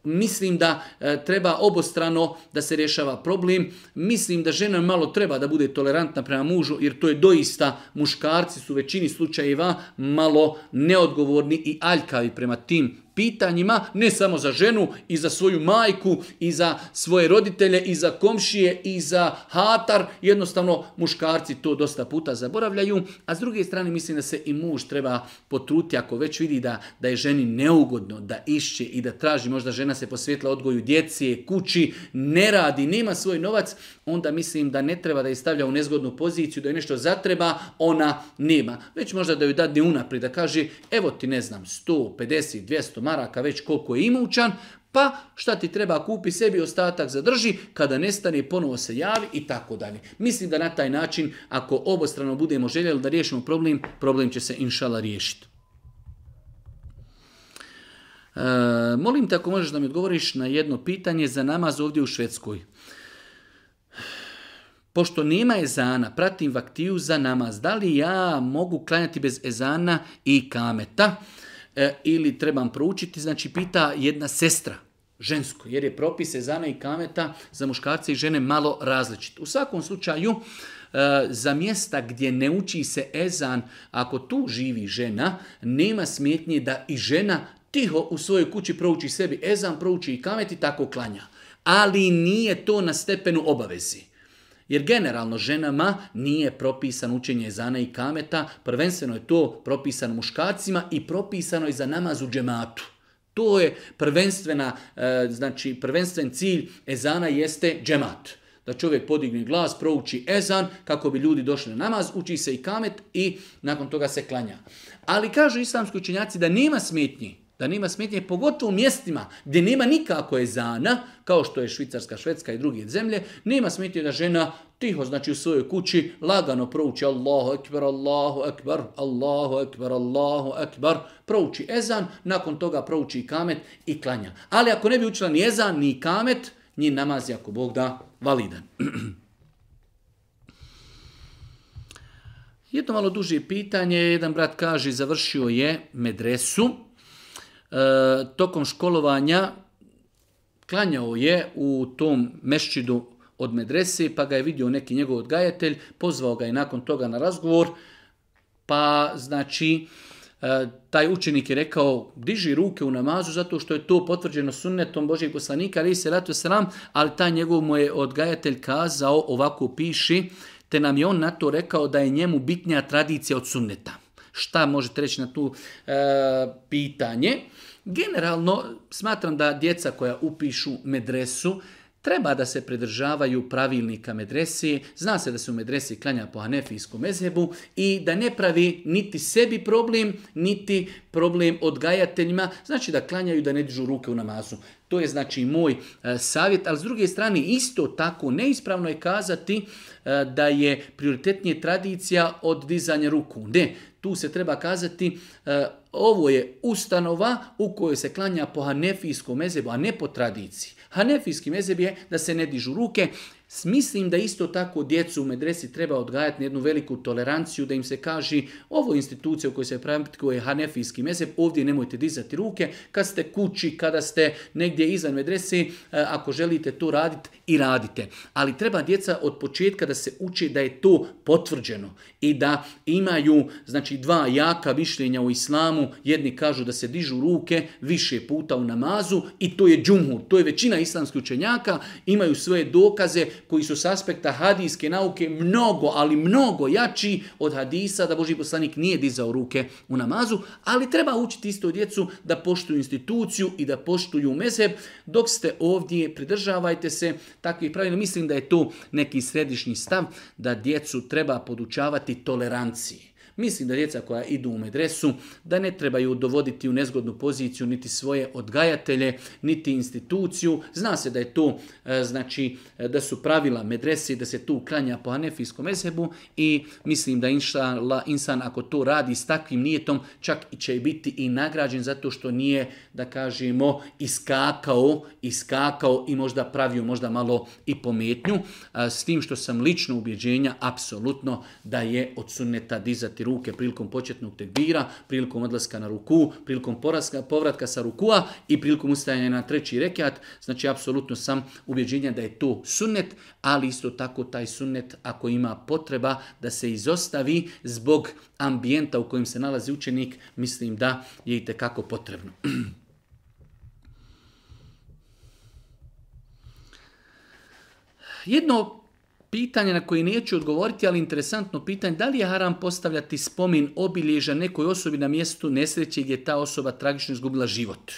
Mislim da e, treba obostrano da se rješava problem. Mislim da žena malo treba da bude tolerantna prema mužu, jer to je doista muškarci su u većini slučajeva malo neodgovorni i aljkavi prema tim pitanjima, ne samo za ženu, i za svoju majku, i za svoje roditelje, i za komšije, i za hatar. Jednostavno, muškarci to dosta puta zaboravljaju, a s druge strane mislim da se i muž treba potruti ako već vidi da, da je ženi neugodno, da išće i da traži, možda žena se posvetila odgoju djeci, kući, ne radi, nema svoj novac, onda mislim da ne treba da je stavlja u nezgodnu poziciju, da je nešto zatreba, ona nema. Već možda da ju dadi unaprijed, da kaže, evo ti ne znam, sto, 200, maraka, već koliko je imućan, pa šta ti treba kupi sebi, ostatak zadrži, kada nestane ponovo se javi i tako dalje. Mislim da na taj način, ako obostrano budemo željeli da riješimo problem, problem će se inšala riješiti. E, molim te ako možeš da mi odgovoriš na jedno pitanje za namaz ovdje u Švedskoj. Pošto nema ezana, pratim vaktiju za namaz. Da li ja mogu klanjati bez ezana i kameta? E, ili trebam proučiti, znači pita jedna sestra, žensko, jer je propise zana i kameta za muškarce i žene malo različit. U svakom slučaju, e, za mjesta gdje ne uči se ezan, ako tu živi žena, nema smjetnje da i žena tiho u svojoj kući prouči sebi ezan, prouči i kamet i tako klanja. Ali nije to na stepenu obavezi. Jer generalno ženama nije propisan učenje ezana i kameta, prvenstveno je to propisano muškarcima i propisano je za namaz u džematu. To je prvenstvena, e, znači prvenstven cilj ezana jeste džemat. Da čovjek podigne glas, prouči ezan, kako bi ljudi došli na namaz, uči se i kamet i nakon toga se klanja. Ali kažu islamski učenjaci da nema smetnji da nema smetnje, pogotovo u mjestima gdje nema nikako ezana, kao što je Švicarska, Švedska i druge zemlje, nema smetnje da žena tiho, znači u svojoj kući, lagano prouči Allahu ekber, Allahu ekber, Allahu ekber, Allahu ekber, prouči ezan, nakon toga prouči kamet i klanja. Ali ako ne bi učila ni ezan, ni kamet, njih namaz je ako Bog da validan. *clears throat* Jedno malo duže pitanje, jedan brat kaže, završio je medresu, E, tokom školovanja klanjao je u tom mešćidu od medrese, pa ga je vidio neki njegov odgajatelj, pozvao ga je nakon toga na razgovor, pa znači e, taj učenik je rekao diži ruke u namazu zato što je to potvrđeno sunnetom Božijeg poslanika ali se ratu sram, ali taj njegov mu je odgajatelj kazao ovako piši te nam je on na to rekao da je njemu bitnija tradicija od sunneta šta možete reći na tu e, pitanje. Generalno, smatram da djeca koja upišu medresu, treba da se pridržavaju pravilnika medresije. Zna se da se u medresi klanja po hanefijskom mezhebu i da ne pravi niti sebi problem, niti problem odgajateljima. Znači da klanjaju da ne dižu ruke u namazu. To je znači moj e, savjet, ali s druge strane isto tako neispravno je kazati e, da je prioritetnije tradicija od dizanja ruku. Ne, tu se treba kazati e, ovo je ustanova u kojoj se klanja po hanefijskom mezebu, a ne po tradiciji. Hanefijski mezeb je da se ne dižu ruke. Mislim da isto tako djecu u medresi treba odgajati na jednu veliku toleranciju, da im se kaže ovo je institucija u kojoj se praktikuje hanefijski mezeb, ovdje nemojte dizati ruke, kad ste kući, kada ste negdje izvan medresi, e, ako želite to raditi i radite. Ali treba djeca od početka da se uči da je to potvrđeno i da imaju znači dva jaka mišljenja u islamu. Jedni kažu da se dižu ruke više puta u namazu i to je džumhur, to je većina islamskih učenjaka, imaju svoje dokaze koji su s aspekta hadijske nauke mnogo, ali mnogo jači od hadisa da Boži poslanik nije dizao ruke u namazu, ali treba učiti isto djecu da poštuju instituciju i da poštuju meze Dok ste ovdje, pridržavajte se takvih pravila. Mislim da je to neki središnji stav da djecu treba podučavati Marti Mislim da djeca koja idu u medresu, da ne trebaju dovoditi u nezgodnu poziciju niti svoje odgajatelje, niti instituciju. Zna se da je to, e, znači, e, da su pravila medresi, da se tu kranja po hanefijskom esebu i mislim da inšala, insan ako to radi s takvim nijetom, čak će biti i nagrađen zato što nije, da kažemo, iskakao, iskakao i možda pravio možda malo i pometnju, s tim što sam lično ubjeđenja apsolutno da je od dizati ruke prilikom početnog tekbira, prilikom odlaska na ruku, prilikom poraska, povratka sa rukua i prilikom ustajanja na treći rekat. Znači, apsolutno sam ubjeđenja da je to sunnet, ali isto tako taj sunnet ako ima potreba da se izostavi zbog ambijenta u kojem se nalazi učenik, mislim da je i tekako potrebno. *clears throat* Jedno Pitanje na koje neću odgovoriti, ali interesantno pitanje, da li je haram postavljati spomin obilježa nekoj osobi na mjestu nesreće gdje je ta osoba tragično izgubila život?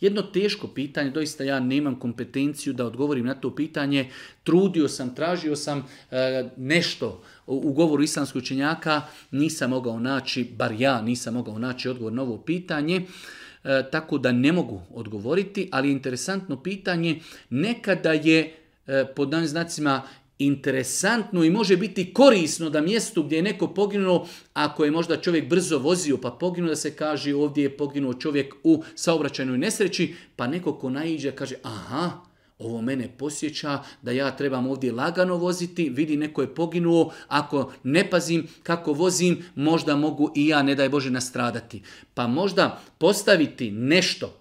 Jedno teško pitanje, doista ja nemam kompetenciju da odgovorim na to pitanje. Trudio sam, tražio sam e, nešto u govoru islamskog učenjaka, nisam mogao naći, bar ja nisam mogao naći odgovor na ovo pitanje. E, tako da ne mogu odgovoriti, ali interesantno pitanje, nekada je e, pod danim znacima interesantno i može biti korisno da mjestu gdje je neko poginuo, ako je možda čovjek brzo vozio pa poginuo, da se kaže ovdje je poginuo čovjek u saobraćajnoj nesreći, pa neko ko naiđe kaže aha, ovo mene posjeća da ja trebam ovdje lagano voziti, vidi neko je poginuo, ako ne pazim kako vozim, možda mogu i ja, ne daj Bože, nastradati. Pa možda postaviti nešto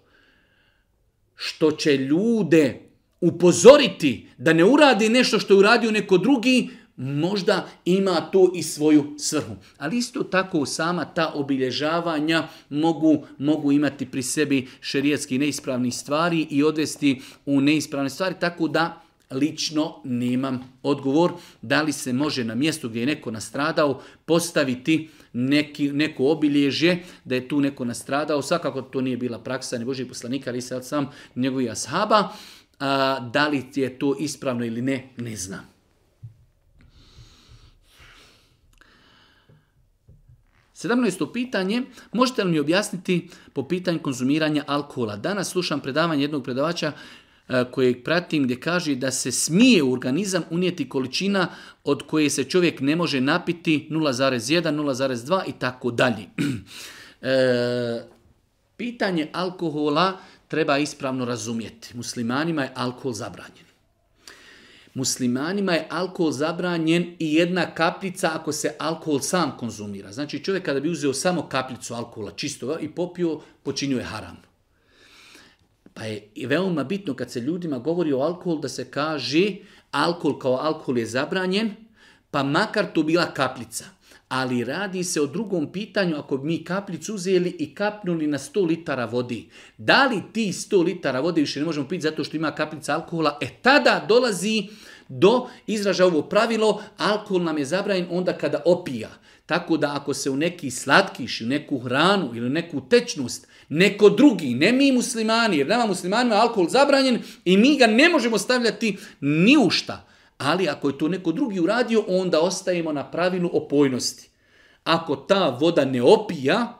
što će ljude upozoriti da ne uradi nešto što je uradio neko drugi, možda ima tu i svoju svrhu. Ali isto tako sama ta obilježavanja mogu, mogu imati pri sebi šerijetski neispravni stvari i odvesti u neispravne stvari, tako da lično nemam odgovor da li se može na mjestu gdje je neko nastradao postaviti neki, neko obilježje da je tu neko nastradao. Svakako to nije bila praksa ni Božih poslanika, ali sad sam njegovih ashaba. A, da li je to ispravno ili ne, ne znam. Sedamnaesto pitanje, možete li mi objasniti po pitanju konzumiranja alkohola? Danas slušam predavanje jednog predavača e, kojeg pratim gdje kaže da se smije u organizam unijeti količina od koje se čovjek ne može napiti 0,1, 0,2 i tako dalje. *clears throat* E, pitanje alkohola treba ispravno razumjeti. Muslimanima je alkohol zabranjen. Muslimanima je alkohol zabranjen i jedna kapljica ako se alkohol sam konzumira. Znači čovjek kada bi uzeo samo kapljicu alkohola čisto i popio, počinio je haram. Pa je veoma bitno kad se ljudima govori o alkoholu da se kaže alkohol kao alkohol je zabranjen, pa makar to bila kapljica ali radi se o drugom pitanju ako bi mi kaplicu uzeli i kapnuli na 100 litara vodi. Da li ti 100 litara vode više ne možemo piti zato što ima kaplica alkohola? E tada dolazi do izraža ovo pravilo, alkohol nam je zabranjen onda kada opija. Tako da ako se u neki slatkiš, u neku hranu ili neku tečnost, neko drugi, ne mi muslimani, jer nama muslimanima alkohol zabranjen i mi ga ne možemo stavljati ni u šta. Ali ako je to neko drugi uradio, onda ostajemo na pravilu opojnosti. Ako ta voda ne opija,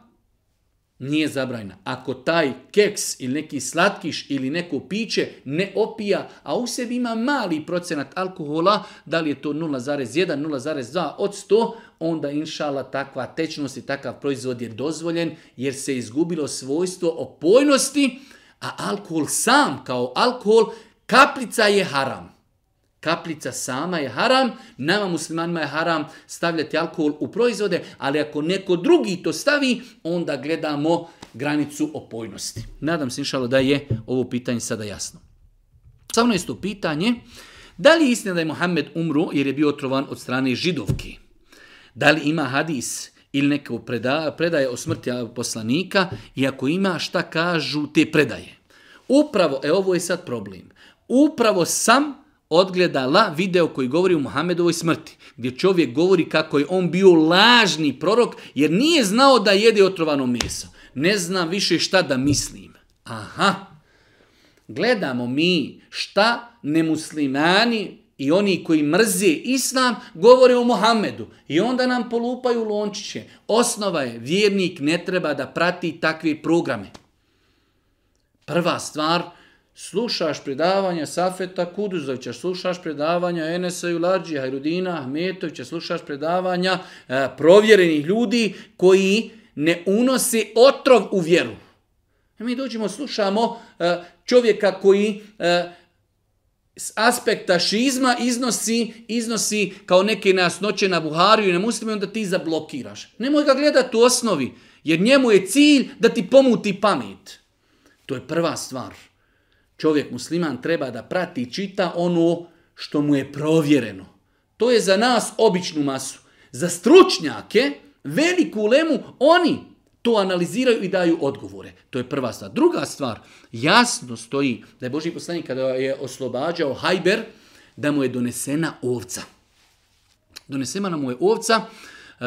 nije zabrajna. Ako taj keks ili neki slatkiš ili neko piće ne opija, a u sebi ima mali procenat alkohola, da li je to 0,1, 0,2 od 100, onda inšala takva tečnost i takav proizvod je dozvoljen jer se izgubilo svojstvo opojnosti, a alkohol sam kao alkohol kaplica je haram. Kaplica sama je haram, nama muslimanima je haram stavljati alkohol u proizvode, ali ako neko drugi to stavi, onda gledamo granicu opojnosti. Nadam se inšalo da je ovo pitanje sada jasno. isto pitanje, da li je istina da je Mohamed umru jer je bio otrovan od strane židovki? Da li ima hadis ili neko predaje o smrti poslanika i ako ima šta kažu te predaje? Upravo, e ovo je sad problem, upravo sam odgledala video koji govori o Muhammedovoj smrti, gdje čovjek govori kako je on bio lažni prorok jer nije znao da jede otrovano meso. Ne zna više šta da mislim. Aha, gledamo mi šta nemuslimani i oni koji mrze islam govore o Mohamedu. i onda nam polupaju lončiće. Osnova je, vjernik ne treba da prati takve programe. Prva stvar, Slušaš predavanja Safeta Kuduzovića, slušaš predavanja Enesa Jularđija, Hajrudina Ahmetovića, slušaš predavanja e, provjerenih ljudi koji ne unose otrov u vjeru. E, mi dođemo, slušamo e, čovjeka koji s aspekta šizma iznosi, iznosi kao neke nejasnoće na Buhariju i na i onda ti zablokiraš. Nemoj ga gledati u osnovi, jer njemu je cilj da ti pomuti pamet. To je prva stvar čovjek musliman treba da prati i čita ono što mu je provjereno. To je za nas običnu masu. Za stručnjake, veliku lemu, oni to analiziraju i daju odgovore. To je prva stvar. Druga stvar, jasno stoji da je Boži poslanik kada je oslobađao Hajber, da mu je donesena ovca. Donesena mu je ovca,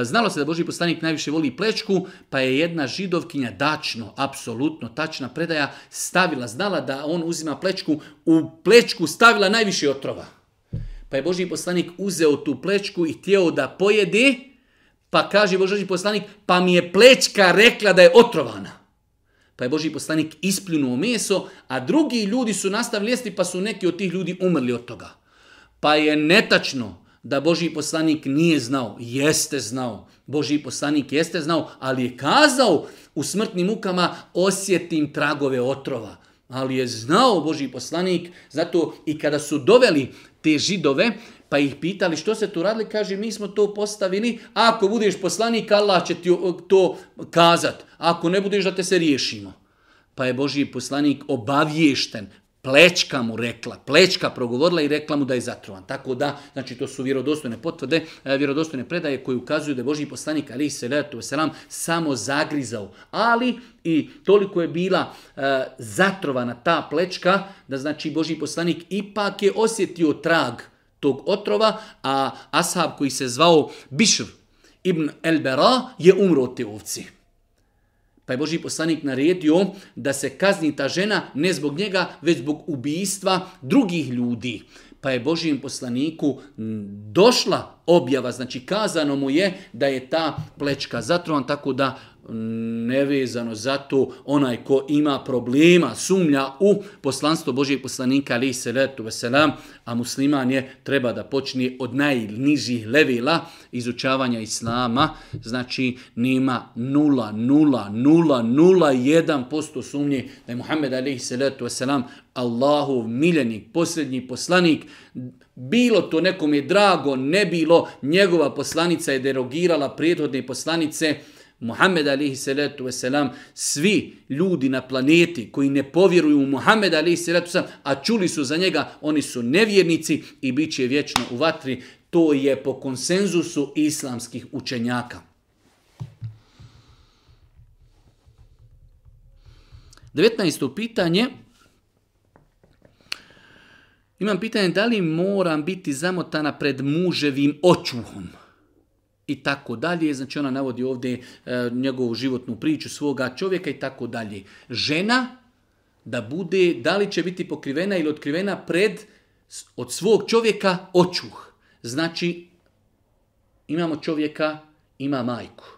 E, znalo se da Boži poslanik najviše voli plečku, pa je jedna židovkinja dačno, apsolutno tačna predaja stavila, znala da on uzima plečku, u plečku stavila najviše otrova. Pa je Boži poslanik uzeo tu plečku i htjeo da pojedi, pa kaže Boži poslanik, pa mi je plečka rekla da je otrovana. Pa je Boži poslanik ispljunuo meso, a drugi ljudi su nastavili jesti, pa su neki od tih ljudi umrli od toga. Pa je netačno da Boži poslanik nije znao. Jeste znao. Boži poslanik jeste znao, ali je kazao u smrtnim mukama osjetim tragove otrova. Ali je znao Boži poslanik, zato i kada su doveli te židove, pa ih pitali što se tu radili, kaže mi smo to postavili, ako budeš poslanik Allah će ti eh, to kazat, ako ne budeš da te se riješimo. Pa je Boži poslanik obaviješten, plečka mu rekla, plečka progovorila i rekla mu da je zatrovan. Tako da, znači to su vjerodostojne potvrde, e, vjerodostojne predaje koje ukazuju da je Boži poslanik Ali se Veselam samo zagrizao. Ali i toliko je bila e, zatrovana ta plečka da znači Boži poslanik ipak je osjetio trag tog otrova, a ashab koji se zvao Bišr ibn El je umro od te ovci. Pa je Boži poslanik naredio da se kazni ta žena ne zbog njega, već zbog ubijstva drugih ljudi. Pa je Božijem poslaniku došla objava, znači kazano mu je da je ta plečka zatrovan, tako da nevezano za to onaj ko ima problema, sumnja u poslanstvo Božijeg poslanika ali se letu veselam, a musliman je treba da počne od najnižih levela izučavanja islama, znači nema nula, nula, nula, nula, jedan posto sumnje da je Muhammed ali se letu veselam Allahov miljenik, posljednji poslanik, bilo to nekom je drago, ne bilo, njegova poslanica je derogirala prijedhodne poslanice, Muhammed alihi salatu wasalam, svi ljudi na planeti koji ne povjeruju u Muhammed alihi salatu a čuli su za njega, oni su nevjernici i bit će vječno u vatri. To je po konsenzusu islamskih učenjaka. 19. pitanje. Imam pitanje da li moram biti zamotana pred muževim očuhom? i tako dalje. Znači ona navodi ovdje e, njegovu životnu priču svoga čovjeka i tako dalje. Žena da bude, da li će biti pokrivena ili otkrivena pred od svog čovjeka očuh. Znači imamo čovjeka, ima majku.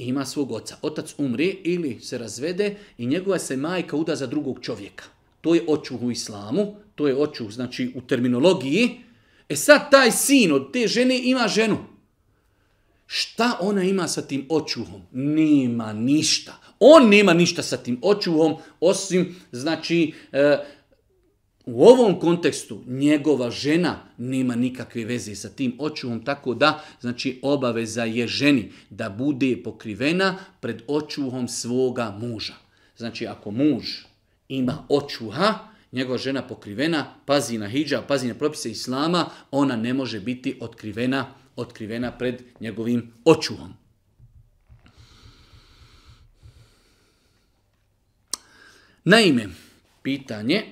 ima svog oca. Otac umri ili se razvede i njegova se majka uda za drugog čovjeka. To je očuh u islamu, to je očuh znači u terminologiji. E sad taj sin od te žene ima ženu. Šta ona ima sa tim očuhom? Nema ništa. On nema ništa sa tim očuhom, osim, znači, e, u ovom kontekstu njegova žena nema nikakve veze sa tim očuhom, tako da, znači, obaveza je ženi da bude pokrivena pred očuhom svoga muža. Znači, ako muž ima očuha, njegova žena pokrivena, pazi na hijđa, pazi na propise islama, ona ne može biti otkrivena otkrivena pred njegovim očuvom. Naime, pitanje,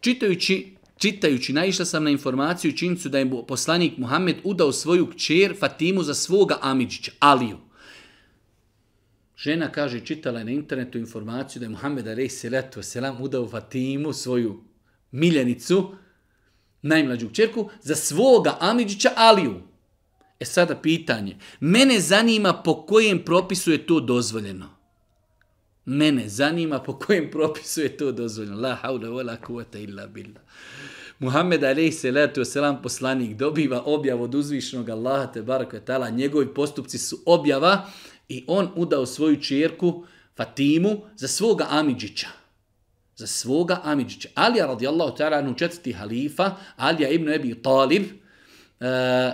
čitajući, čitajući naišla sam na informaciju i činjenicu da je poslanik Muhammed udao svoju kćer Fatimu za svoga Amidžića, Aliju. Žena kaže, čitala je na internetu informaciju da je Muhammed Veselam udao Fatimu, svoju miljenicu, najmlađu kćerku, za svoga Amidžića Aliju. E sada pitanje. Mene zanima po kojem propisu je to dozvoljeno. Mene zanima po kojem propisu je to dozvoljeno. La haula wa la kuvata illa billah. Muhammed alaih salatu poslanik dobiva objavu od uzvišnog Allaha te ta'ala. Njegovi postupci su objava i on udao svoju čerku Fatimu za svoga Amidžića. Za svoga Amidžića. Alija radijallahu ta'ala, četvrti halifa, Alija ibn Ebi Talib, eh,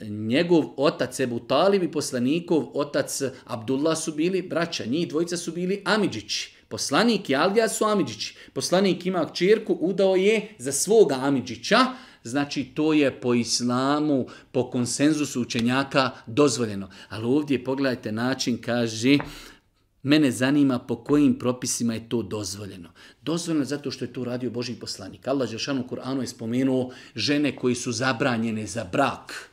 njegov otac Ebu Talib i poslanikov otac Abdullah su bili braća, njih dvojica su bili Amidžići. Poslanik i Algija su Amidžići. Poslanik ima čirku, udao je za svoga Amidžića, znači to je po islamu, po konsenzusu učenjaka dozvoljeno. Ali ovdje pogledajte način, kaže, Mene zanima po kojim propisima je to dozvoljeno. Dozvoljeno je zato što je to radio Boži poslanik. Allah Žešanu Kur'anu je spomenuo žene koji su zabranjene za brak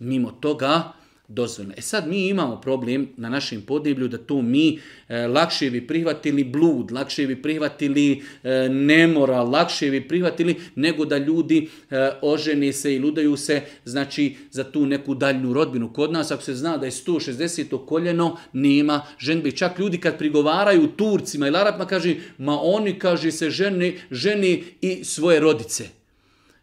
mimo toga dozvoljeno. E sad mi imamo problem na našem podneblju da to mi e, lakše bi prihvatili blud, lakše bi prihvatili e, nemora, lakše bi prihvatili nego da ljudi e, oženi se i ludaju se znači za tu neku daljnu rodbinu. Kod nas ako se zna da je 160. koljeno nema ženbe. Čak ljudi kad prigovaraju Turcima i Arapima kaže ma oni kaže se žene, ženi i svoje rodice.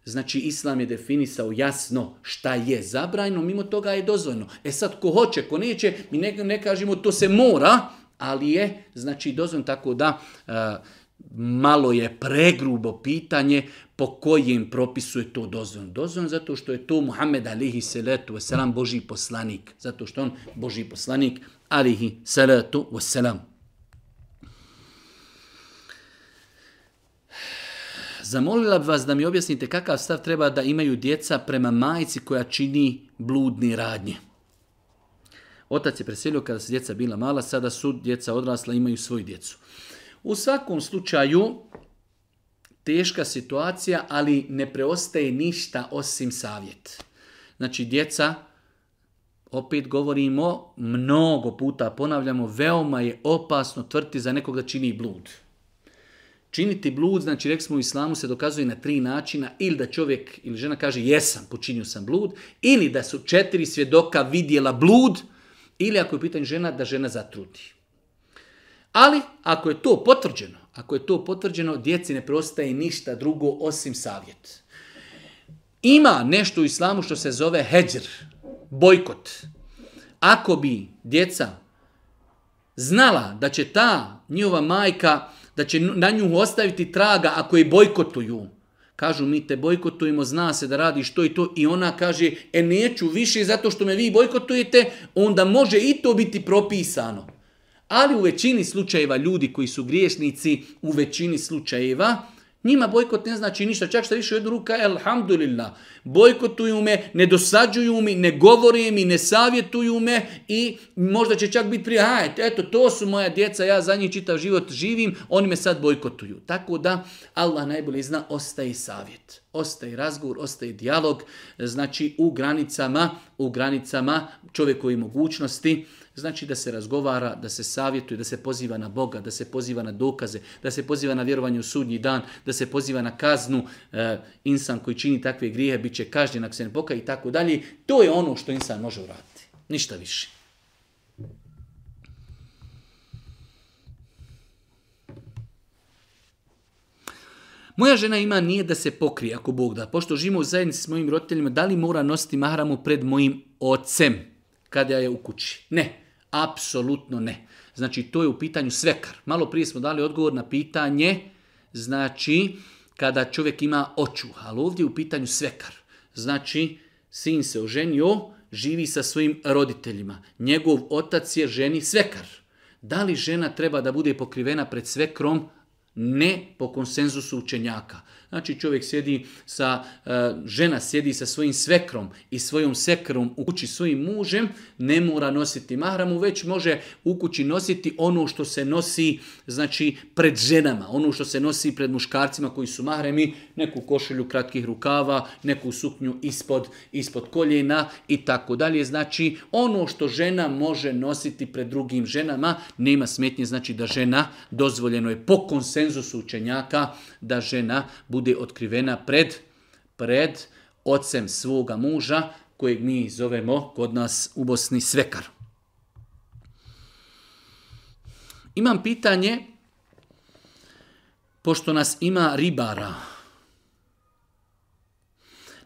Znači, Islam je definisao jasno šta je zabrajno, mimo toga je dozvoljno. E sad, ko hoće, ko neće, mi ne, ne kažemo to se mora, ali je, znači, dozvoljno tako da... E, malo je pregrubo pitanje po kojim propisu je to dozvoljno. Dozvoljno zato što je to Muhammed alihi salatu wasalam Boži poslanik. Zato što on Boži poslanik alihi salatu wasalam. Zamolila bih vas da mi objasnite kakav stav treba da imaju djeca prema majici koja čini bludni radnje. Otac je preselio kada su djeca bila mala, sada su djeca odrasla, imaju svoju djecu. U svakom slučaju, teška situacija, ali ne preostaje ništa osim savjet. Znači, djeca, opet govorimo, mnogo puta ponavljamo, veoma je opasno tvrti za nekoga čini blud. Činiti blud, znači rekli smo u islamu se dokazuje na tri načina, ili da čovjek ili žena kaže jesam, počinio sam blud, ili da su četiri svjedoka vidjela blud, ili ako je pitanje žena, da žena zatrudi. Ali ako je to potvrđeno, ako je to potvrđeno, djeci ne prostaje ništa drugo osim savjet. Ima nešto u islamu što se zove heđer, bojkot. Ako bi djeca znala da će ta njihova majka da će na nju ostaviti traga ako je bojkotuju. Kažu mi te bojkotujemo, zna se da radi što i to i ona kaže e neću više zato što me vi bojkotujete, onda može i to biti propisano. Ali u većini slučajeva ljudi koji su griješnici, u većini slučajeva njima bojkot ne znači ništa, čak što više jednu ruka, elhamdulillah. Bojkotuju me, ne dosađuju mi, ne govore mi, ne savjetuju me i možda će čak biti prije, eto, to su moja djeca, ja za njih čitav život živim, oni me sad bojkotuju. Tako da, Allah najbolje zna, ostaje savjet. Ostaje razgovor, ostaje dijalog, znači u granicama, u granicama čovjekovi mogućnosti, znači da se razgovara, da se savjetuje, da se poziva na Boga, da se poziva na dokaze, da se poziva na vjerovanje u sudnji dan, da se poziva na kaznu, e, insan koji čini takve grijehe bit će kažnjen ako se ne pokaje i tako dalje. To je ono što insan može uraditi. Ništa više. Moja žena ima nije da se pokrije ako Bog da. Pošto živimo u zajednici s mojim roditeljima, da li mora nositi mahramu pred mojim ocem kada je u kući? Ne. Apsolutno ne. Znači, to je u pitanju svekar. Malo prije smo dali odgovor na pitanje, znači, kada čovjek ima oču, ali ovdje je u pitanju svekar. Znači, sin se oženio, živi sa svojim roditeljima. Njegov otac je ženi svekar. Da li žena treba da bude pokrivena pred svekrom? Ne po konsenzusu učenjaka. Znači čovjek sjedi sa, e, žena sjedi sa svojim svekrom i svojom sekrom u kući svojim mužem, ne mora nositi mahramu, već može u kući nositi ono što se nosi znači pred ženama, ono što se nosi pred muškarcima koji su mahremi, neku košelju kratkih rukava, neku suknju ispod, ispod koljena i tako dalje. Znači ono što žena može nositi pred drugim ženama, nema smetnje znači da žena dozvoljeno je po konsenzusu su učenjaka da žena bude otkrivena pred, pred ocem svoga muža, kojeg mi zovemo kod nas u Bosni svekar. Imam pitanje, pošto nas ima ribara,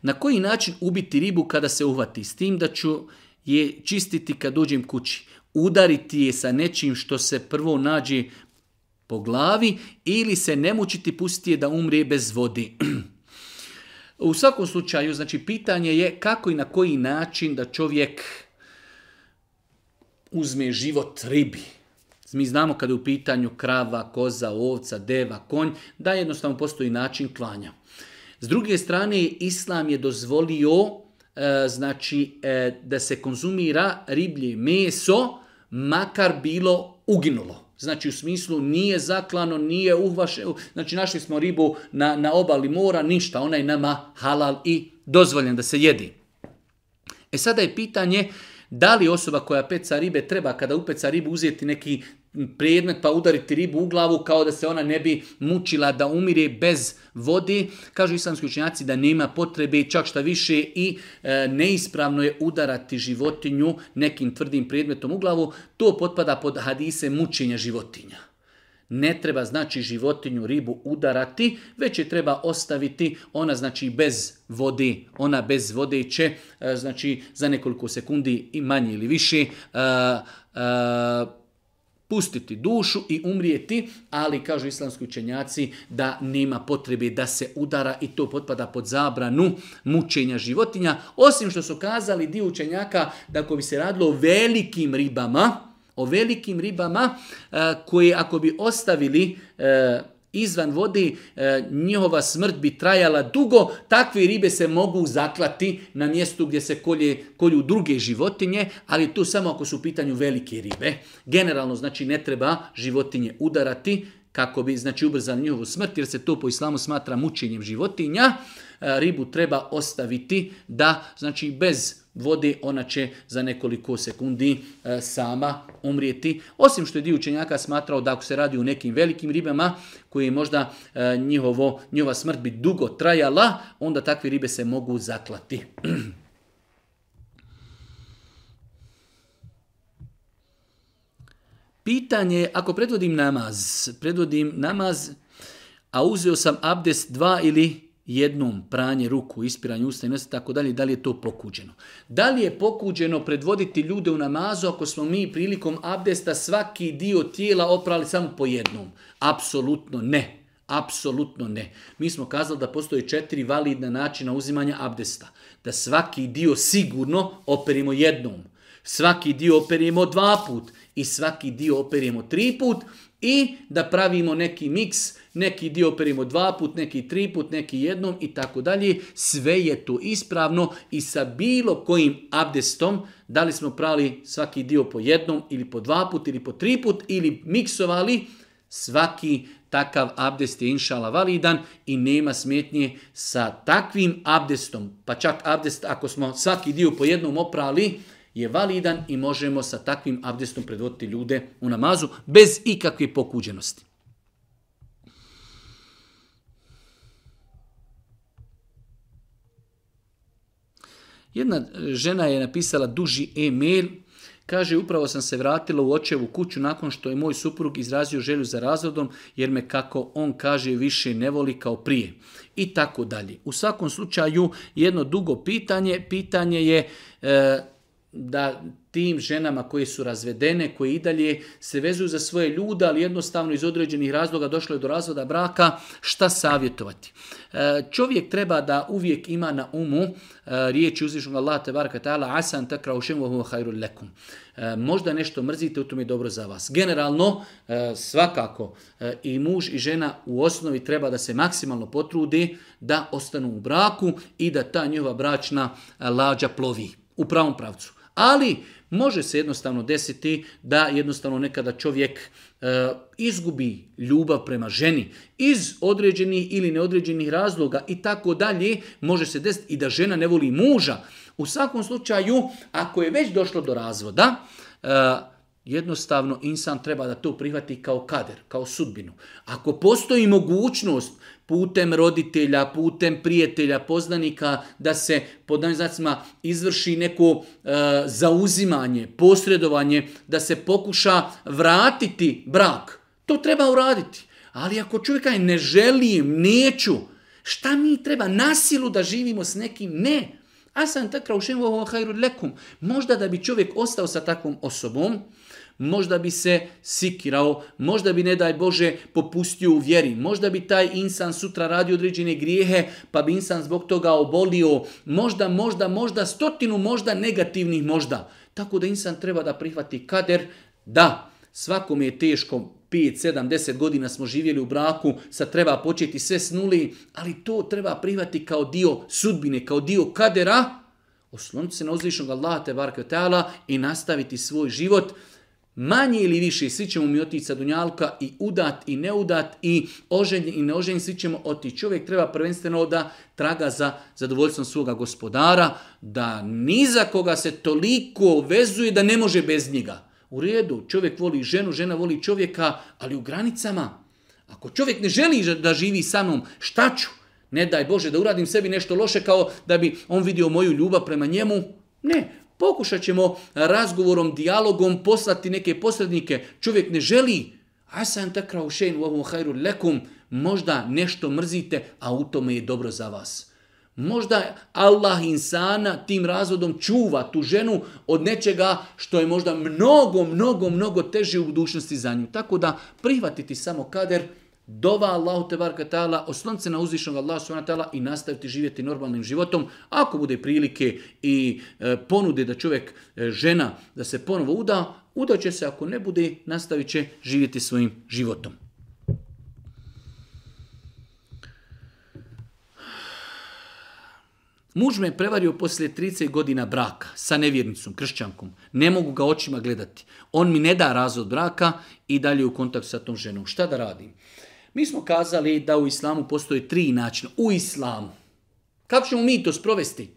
na koji način ubiti ribu kada se uhvati? S tim da ću je čistiti kad uđem kući. Udariti je sa nečim što se prvo nađe po glavi ili se ne mučiti pustiti da umri bez vodi. *clears throat* U svakom slučaju, znači, pitanje je kako i na koji način da čovjek uzme život ribi. Mi znamo kada je u pitanju krava, koza, ovca, deva, konj, da jednostavno postoji način klanja. S druge strane, Islam je dozvolio e, znači, e, da se konzumira riblje meso, makar bilo uginulo. Znači u smislu nije zaklano, nije uhvašeno, znači našli smo ribu na, na obali mora, ništa, ona je nama halal i dozvoljen da se jedi. E sada je pitanje da li osoba koja peca ribe treba kada upeca ribu uzeti neki predmet pa udariti ribu u glavu kao da se ona ne bi mučila da umire bez vode. Kažu islamski učenjaci da nema potrebe, čak šta više i e, neispravno je udarati životinju nekim tvrdim predmetom u glavu. To potpada pod hadise mučenja životinja. Ne treba znači životinju ribu udarati, već je treba ostaviti ona znači bez vode. Ona bez vode će e, znači za nekoliko sekundi i manje ili više e, pustiti dušu i umrijeti, ali kažu islamski učenjaci da nema potrebe da se udara i to potpada pod zabranu mučenja životinja, osim što su kazali dio učenjaka da ako bi se radilo o velikim ribama, o velikim ribama eh, koje ako bi ostavili eh, izvan vodi, e, njihova smrt bi trajala dugo, takve ribe se mogu zaklati na mjestu gdje se kolje, kolju druge životinje, ali tu samo ako su u pitanju velike ribe. Generalno, znači, ne treba životinje udarati, kako bi znači ubrzali njihovu smrt, jer se to po islamu smatra mučenjem životinja, e, ribu treba ostaviti da znači bez vode, ona će za nekoliko sekundi e, sama umrijeti. Osim što je dio učenjaka smatrao da ako se radi o nekim velikim ribama, koje možda e, njihovo, njihova smrt bi dugo trajala, onda takve ribe se mogu zaklati. *clears throat* Pitanje, ako predvodim namaz, predvodim namaz, a uzeo sam Abdes dva ili jednom pranje ruku, ispiranje usta i tako dalje, da li je to pokuđeno. Da li je pokuđeno predvoditi ljude u namazu ako smo mi prilikom abdesta svaki dio tijela oprali samo po jednom? Apsolutno ne. Apsolutno ne. Mi smo kazali da postoje četiri validna načina uzimanja abdesta. Da svaki dio sigurno operimo jednom. Svaki dio operimo dva put i svaki dio operimo tri put i da pravimo neki miks neki dio perimo dva put, neki tri put, neki jednom i tako dalje. Sve je to ispravno i sa bilo kojim abdestom, da li smo prali svaki dio po jednom ili po dva put ili po tri put ili miksovali, svaki takav abdest je inšala validan i nema smetnje sa takvim abdestom. Pa čak abdest ako smo svaki dio po jednom oprali, je validan i možemo sa takvim abdestom predvoditi ljude u namazu bez ikakve pokuđenosti. Jedna e, žena je napisala duži e-mail, kaže upravo sam se vratila u očevu kuću nakon što je moj suprug izrazio želju za razvodom jer me kako on kaže više ne voli kao prije i tako dalje. U svakom slučaju jedno dugo pitanje, pitanje je e, da tim ženama koje su razvedene, koje i dalje se vezuju za svoje ljude, ali jednostavno iz određenih razloga došlo je do razvoda braka, šta savjetovati? E, čovjek treba da uvijek ima na umu e, riječi uzvišnog Allah te ta'ala asan takra ušem hajru lekum. E, možda nešto mrzite, u tom je dobro za vas. Generalno, svakako, i muž i žena u osnovi treba da se maksimalno potrudi da ostanu u braku i da ta njova bračna lađa plovi u pravom pravcu. Ali može se jednostavno desiti da jednostavno nekada čovjek e, izgubi ljubav prema ženi iz određenih ili neodređenih razloga i tako dalje. Može se desiti i da žena ne voli muža. U svakom slučaju, ako je već došlo do razvoda, e, Jednostavno, insan treba da to prihvati kao kader, kao sudbinu. Ako postoji mogućnost putem roditelja, putem prijatelja, poznanika, da se pod znacima izvrši neko e, zauzimanje, posredovanje, da se pokuša vratiti brak. To treba uraditi. Ali ako čovjek je ne želim, neću, šta mi treba? Nasilu da živimo s nekim? Ne. sam takra u lekum. Možda da bi čovjek ostao sa takvom osobom, možda bi se sikirao, možda bi ne daj Bože popustio u vjeri, možda bi taj insan sutra radio određene grijehe pa bi insan zbog toga obolio, možda, možda, možda, stotinu možda negativnih možda. Tako da insan treba da prihvati kader, da, svakom je teško, 5, 7, 10 godina smo živjeli u braku, sad treba početi sve s nuli, ali to treba prihvati kao dio sudbine, kao dio kadera, osloniti se na uzvišnog Allaha te i nastaviti svoj život, Manje ili više, svi ćemo mi otići sa Dunjalka i udat i neudat i oženj i neoženj, svi ćemo otići. Čovjek treba prvenstveno da traga za zadovoljstvom svoga gospodara, da ni za koga se toliko vezuje da ne može bez njega. U redu, čovjek voli ženu, žena voli čovjeka, ali u granicama. Ako čovjek ne želi da živi sa mnom, šta ću? Ne daj Bože da uradim sebi nešto loše kao da bi on vidio moju ljubav prema njemu. Ne, Pokušat ćemo razgovorom, dijalogom poslati neke posrednike. Čovjek ne želi. Asan takra ušen u ovom hajru lekum. Možda nešto mrzite, a u tome je dobro za vas. Možda Allah insana tim razvodom čuva tu ženu od nečega što je možda mnogo, mnogo, mnogo teže u budućnosti za nju. Tako da prihvatiti samo kader dova Allahu te barka oslonce na uzvišnog Allahu subhanahu i nastaviti živjeti normalnim životom. Ako bude prilike i e, ponude da čovjek e, žena da se ponovo uda, udaće se, ako ne bude, nastavit će živjeti svojim životom. Muž me je prevario poslije 30 godina braka sa nevjernicom, kršćankom. Ne mogu ga očima gledati. On mi ne da razvod braka i dalje u kontakt sa tom ženom. Šta da radim? Mi smo kazali da u islamu postoje tri načina. U islamu. Kako ćemo mi to sprovesti?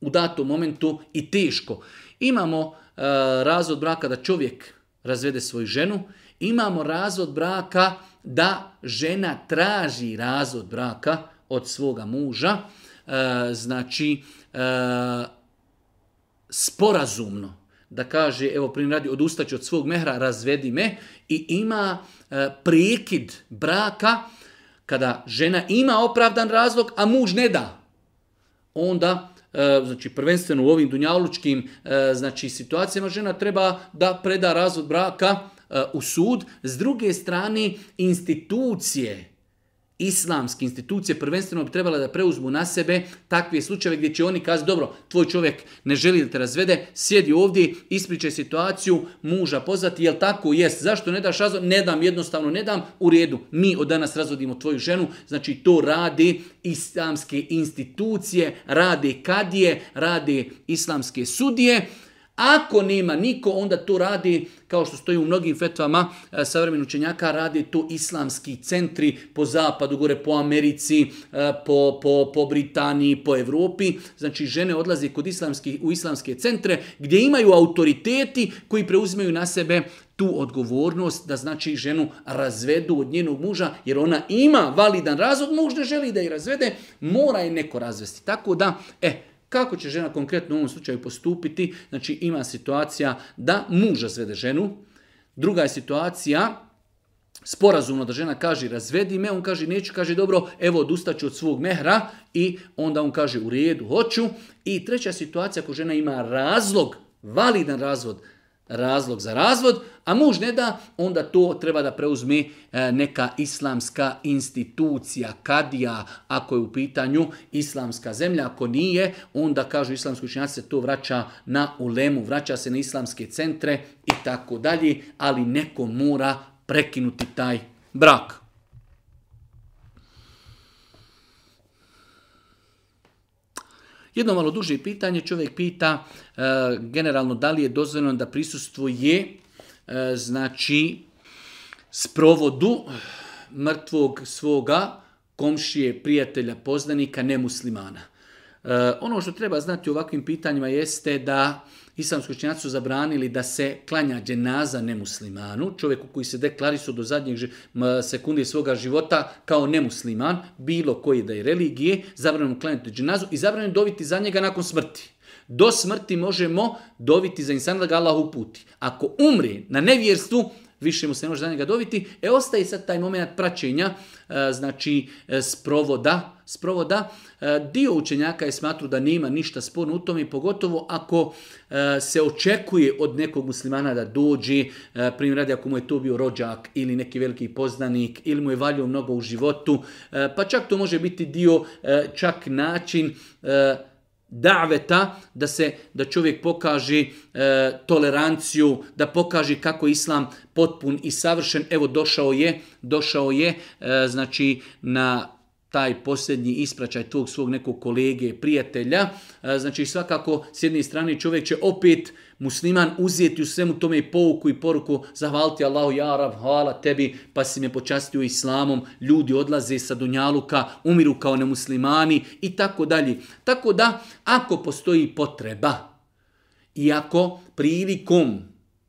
U datom momentu i teško. Imamo e, razvod braka da čovjek razvede svoju ženu. Imamo razvod braka da žena traži razvod braka od svoga muža. E, znači, e, sporazumno da kaže, evo primjer radi, odustaću od svog mehra, razvedi me i ima E, prekid braka, kada žena ima opravdan razlog, a muž ne da, onda e, znači prvenstveno u ovim dunjalučkim e, znači situacijama žena treba da preda razvod braka u sud. S druge strane institucije islamske institucije prvenstveno bi trebale da preuzmu na sebe takve slučajeve gdje će oni kazati dobro, tvoj čovjek ne želi da te razvede, sjedi ovdje, ispričaj situaciju, muža pozvati, jel tako jest, zašto ne daš razvod? Ne dam, jednostavno ne dam, u redu, mi od danas razvodimo tvoju ženu, znači to radi islamske institucije, rade kadije, radi islamske sudije, ako nema niko, onda to radi, kao što stoji u mnogim fetvama e, savremenih učenjaka, radi to islamski centri po zapadu, gore po Americi, e, po, po, po Britaniji, po Europi. Znači žene odlaze kod islamski, u islamske centre gdje imaju autoriteti koji preuzimaju na sebe tu odgovornost da znači ženu razvedu od njenog muža jer ona ima validan razlog, muž ne želi da je razvede, mora je neko razvesti. Tako da, e, kako će žena konkretno u ovom slučaju postupiti? Znači ima situacija da muža svede ženu, druga je situacija sporazumno da žena kaže razvedi me, on kaže neću, kaže dobro, evo odustaću od svog mehra i onda on kaže u redu hoću. I treća situacija ako žena ima razlog, validan razvod, razlog za razvod, a muž ne da, onda to treba da preuzme e, neka islamska institucija, kadija, ako je u pitanju islamska zemlja, ako nije, onda kažu islamski učinjaci se to vraća na ulemu, vraća se na islamske centre i tako dalje, ali neko mora prekinuti taj brak. Jedno malo duže pitanje, čovjek pita e, generalno da li je dozvoljeno da prisustvuje e, znači sprovodu mrtvog svoga komšije, prijatelja, poznanika, nemuslimana. E, ono što treba znati u ovakvim pitanjima jeste da islamski su zabranili da se klanja dženaza nemuslimanu, čovjeku koji se deklarisu do zadnjeg sekundi svoga života kao nemusliman, bilo koji da je religije, zabranjeno klanjati dženazu i zabranjeno doviti za njega nakon smrti. Do smrti možemo doviti za insana da ga Allah uputi. Ako umri na nevjerstvu, više mu se ne može za njega dobiti. E, ostaje sad taj moment praćenja, e, znači e, sprovoda, sprovoda. E, dio učenjaka je smatru da nema ništa sporno u tome, pogotovo ako se očekuje od nekog muslimana da dođe, primjer radi ako mu je to bio rođak ili neki veliki poznanik ili mu je valjao mnogo u životu, pa čak to može biti dio, čak način daveta, da se da čovjek pokaži e, toleranciju, da pokaži kako je islam potpun i savršen. Evo došao je, došao je e, znači na taj posljednji ispraćaj tog svog nekog kolege, prijatelja. E, znači svakako s jedne strane čovjek će opet musliman uzijeti u svemu tome i pouku i poruku zahvaliti Allahu ja rab, hvala tebi, pa si me počastio islamom, ljudi odlaze sa Dunjaluka, umiru kao nemuslimani i tako dalje. Tako da, ako postoji potreba, i ako prilikom,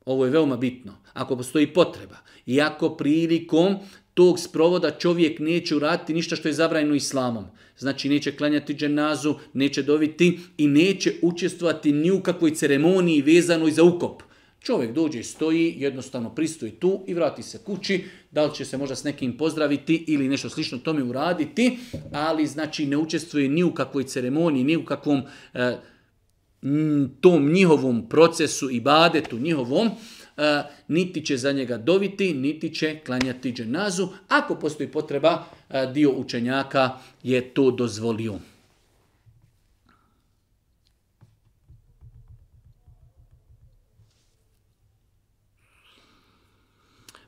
ovo je veoma bitno, ako postoji potreba, i ako prilikom tog sprovoda čovjek neće uraditi ništa što je zabranjeno islamom. Znači neće klanjati dženazu, neće dobiti i neće učestvovati ni u kakvoj ceremoniji vezanoj za ukop. Čovjek dođe i stoji, jednostavno pristoji tu i vrati se kući, da li će se možda s nekim pozdraviti ili nešto slično tome uraditi, ali znači ne učestvuje ni u kakvoj ceremoniji, ni u kakvom eh, tom njihovom procesu i badetu njihovom, E, niti će za njega doviti, niti će klanjati dženazu. Ako postoji potreba, e, dio učenjaka je to dozvolio.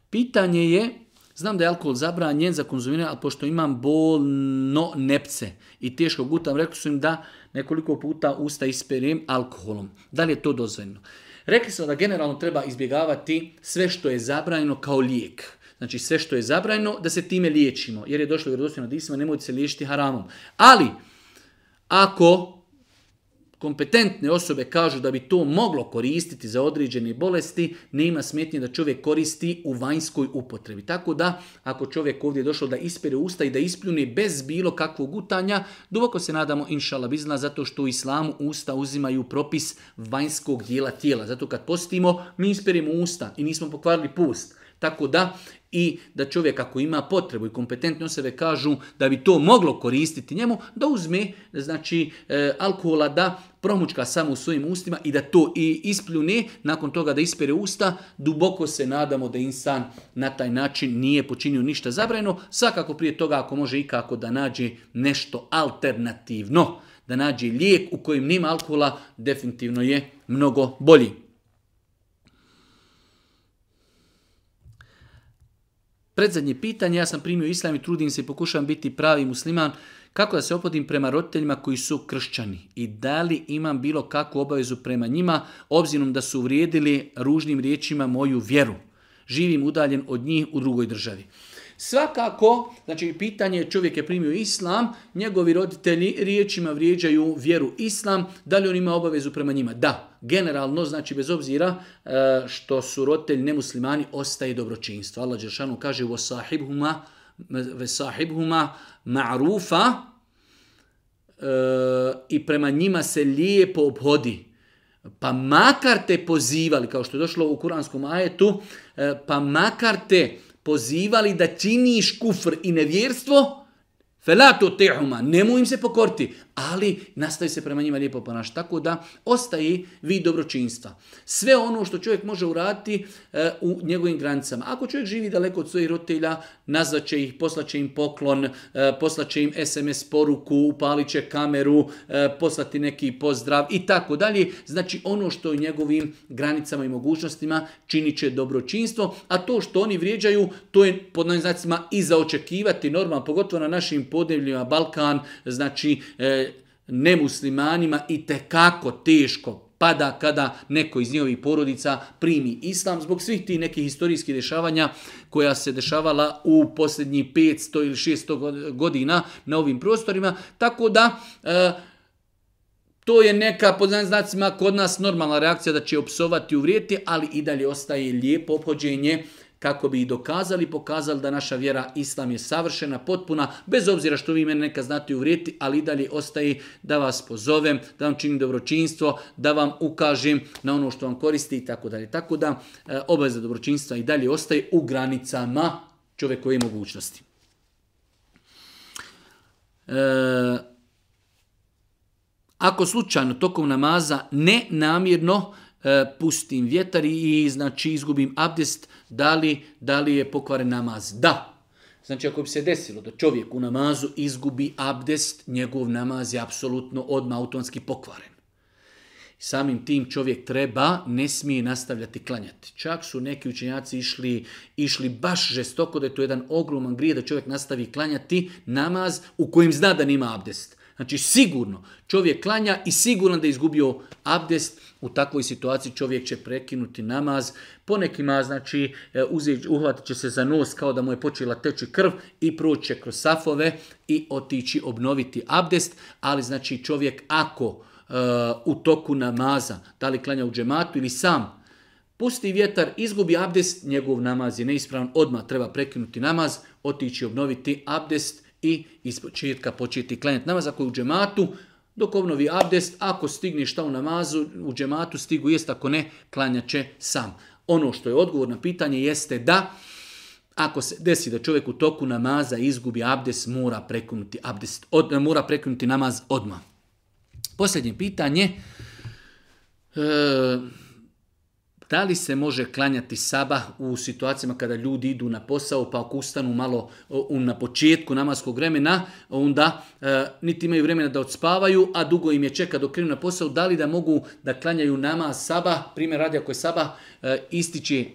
Pitanje je, znam da je alkohol zabranjen za konzumiranje, ali pošto imam bolno nepce i teško gutam, rekli su im da nekoliko puta usta isperim alkoholom. Da li je to dozvoljeno? Rekli smo da generalno treba izbjegavati sve što je zabranjeno kao lijek. Znači sve što je zabranjeno da se time liječimo. Jer je došlo vjerodostojno disma, nemojte se liječiti haramom. Ali, ako kompetentne osobe kažu da bi to moglo koristiti za određene bolesti, nema smetnje da čovjek koristi u vanjskoj upotrebi. Tako da, ako čovjek ovdje je došao da ispire usta i da ispljune bez bilo kakvog utanja, duboko se nadamo, inšala bizna, zato što u islamu usta uzimaju propis vanjskog dijela tijela. Zato kad postimo, mi ispirimo usta i nismo pokvarili pust. Tako da, i da čovjek ako ima potrebu i kompetentne osobe kažu da bi to moglo koristiti njemu, da uzme znači, e, alkohola da promučka samo u svojim ustima i da to i ispljune, nakon toga da ispere usta, duboko se nadamo da insan na taj način nije počinio ništa zabrajno, svakako prije toga ako može ikako da nađe nešto alternativno, da nađe lijek u kojem nema alkohola, definitivno je mnogo bolji. Predzadnje pitanje, ja sam primio islam i trudim se i pokušavam biti pravi musliman. Kako da se opodim prema roditeljima koji su kršćani? I da li imam bilo kakvu obavezu prema njima, obzirom da su uvrijedili ružnim riječima moju vjeru? Živim udaljen od njih u drugoj državi. Svakako, znači pitanje čovjek je primio islam, njegovi roditelji riječima vrijeđaju vjeru islam, da li on ima obavezu prema njima? Da, generalno, znači bez obzira e, što su roditelji nemuslimani, ostaje dobročinstvo. Allah Đeršanu kaže ve وَسَاحِبْهُمَا Marufa e, i prema njima se lijepo obhodi pa makar te pozivali, kao što je došlo u kuranskom ajetu, e, pa makar te pozivali da činiš kufr i nevjerstvo, felatu tehuma, nemoj im se pokorti ali nastavi se prema njima lijepo ponašati. Tako da ostaje vid dobročinstva. Sve ono što čovjek može uraditi e, u njegovim granicama. Ako čovjek živi daleko od svojih roditelja, nazvat će ih, poslaće im poklon, e, poslaće im SMS poruku, upalit će kameru, e, poslati neki pozdrav i tako dalje. Znači ono što u njegovim granicama i mogućnostima čini će dobročinstvo, a to što oni vrijeđaju, to je pod znacima i zaočekivati očekivati normalno, pogotovo na našim podnevljima Balkan, znači e, nemuslimanima i kako teško pada kada neko iz njihovih porodica primi islam zbog svih tih nekih historijskih dešavanja koja se dešavala u posljednjih 500 ili 600 godina na ovim prostorima. Tako da e, to je neka pod znacima kod nas normalna reakcija da će opsovati vrijeti, ali i dalje ostaje lijepo obhođenje kako bi i dokazali i pokazali da naša vjera Islam je savršena, potpuna, bez obzira što vi mene neka znate uvrijeti, ali i dalje ostaje da vas pozovem, da vam činim dobročinstvo, da vam ukažem na ono što vam koristi i tako dalje. Tako da e, obaveza dobročinstva i dalje ostaje u granicama čovjekove mogućnosti. E, ako slučajno tokom namaza ne namjerno E, pustim vjetar i znači izgubim abdest, da li, je pokvaren namaz? Da. Znači ako bi se desilo da čovjek u namazu izgubi abdest, njegov namaz je apsolutno odmah automatski pokvaren. Samim tim čovjek treba, ne smije nastavljati klanjati. Čak su neki učenjaci išli, išli baš žestoko da je to jedan ogroman grije da čovjek nastavi klanjati namaz u kojem zna da nima abdest. Znači sigurno čovjek klanja i sigurno da je izgubio abdest, u takvoj situaciji čovjek će prekinuti namaz. Ponekima, znači, e, uzeć, uhvatit će se za nos kao da mu je počela teći krv i proće kroz safove i otići obnoviti abdest. Ali, znači, čovjek ako e, u toku namaza, da li klanja u džematu ili sam, pusti vjetar, izgubi abdest, njegov namaz je neispravan, odmah treba prekinuti namaz, otići obnoviti abdest i iz početka početi klanjati namaz. Ako je u džematu, dok obnovi abdest, ako stigne šta u namazu, u džematu stigu jest, ako ne, klanja će sam. Ono što je odgovor na pitanje jeste da, ako se desi da čovjek u toku namaza izgubi abdest, mora prekinuti, abdest, od, mora prekinuti namaz odmah. Posljednje pitanje. E, da li se može klanjati Saba u situacijama kada ljudi idu na posao pa ako ustanu malo na početku namaskog vremena, onda e, niti imaju vremena da odspavaju, a dugo im je čeka dok krenu na posao, da li da mogu da klanjaju nama Saba, primjer radi ako je Saba e, ističe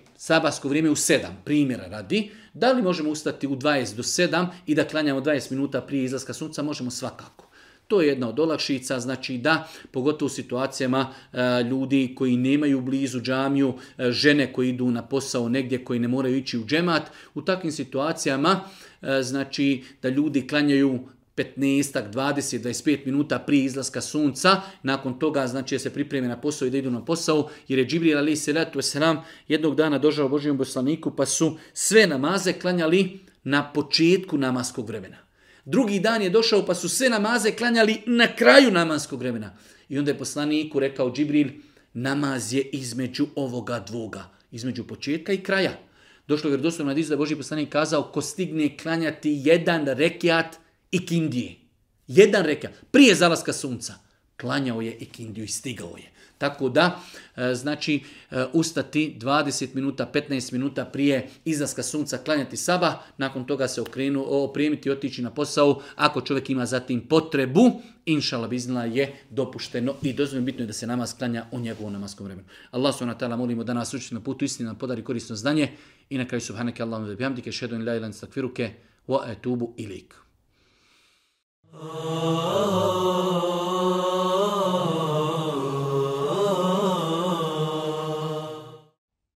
vrijeme u 7, primjera radi, da li možemo ustati u 20 do 7 i da klanjamo 20 minuta prije izlaska sunca, možemo svakako. To je jedna od olakšica, znači da, pogotovo u situacijama e, ljudi koji nemaju blizu džamiju, e, žene koji idu na posao negdje koji ne moraju ići u džemat, u takvim situacijama e, znači da ljudi klanjaju 15, 20, 25 minuta prije izlaska sunca, nakon toga znači se pripreme na posao i da idu na posao, jer je Džibril ali se Esram sram jednog dana došao Božijom poslaniku pa su sve namaze klanjali na početku namaskog vremena. Drugi dan je došao pa su sve namaze klanjali na kraju namanskog vremena. I onda je poslaniku rekao Džibril, namaz je između ovoga dvoga, između početka i kraja. Došlo je vjerodostojno na da Boži poslanik kazao ko stigne klanjati jedan rekiat i kindije. Jedan rekiat, prije zalaska sunca. Klanjao je i kindiju i stigao je. Tako da, e, znači, e, ustati 20 minuta, 15 minuta prije izlaska sunca, klanjati saba, nakon toga se okrenu, oprijemiti, otići na posao. Ako čovjek ima zatim potrebu, inšala bizna je dopušteno i dozvoljeno bitno je da se namaz klanja o njegovom namaskom vremenu. Allah subhanahu wa molimo da nas učite na putu istine, nam podari korisno znanje i na kraju subhanake Allahumma wa bihamdike, šedu ila la ilan wa etubu ilik. Ah.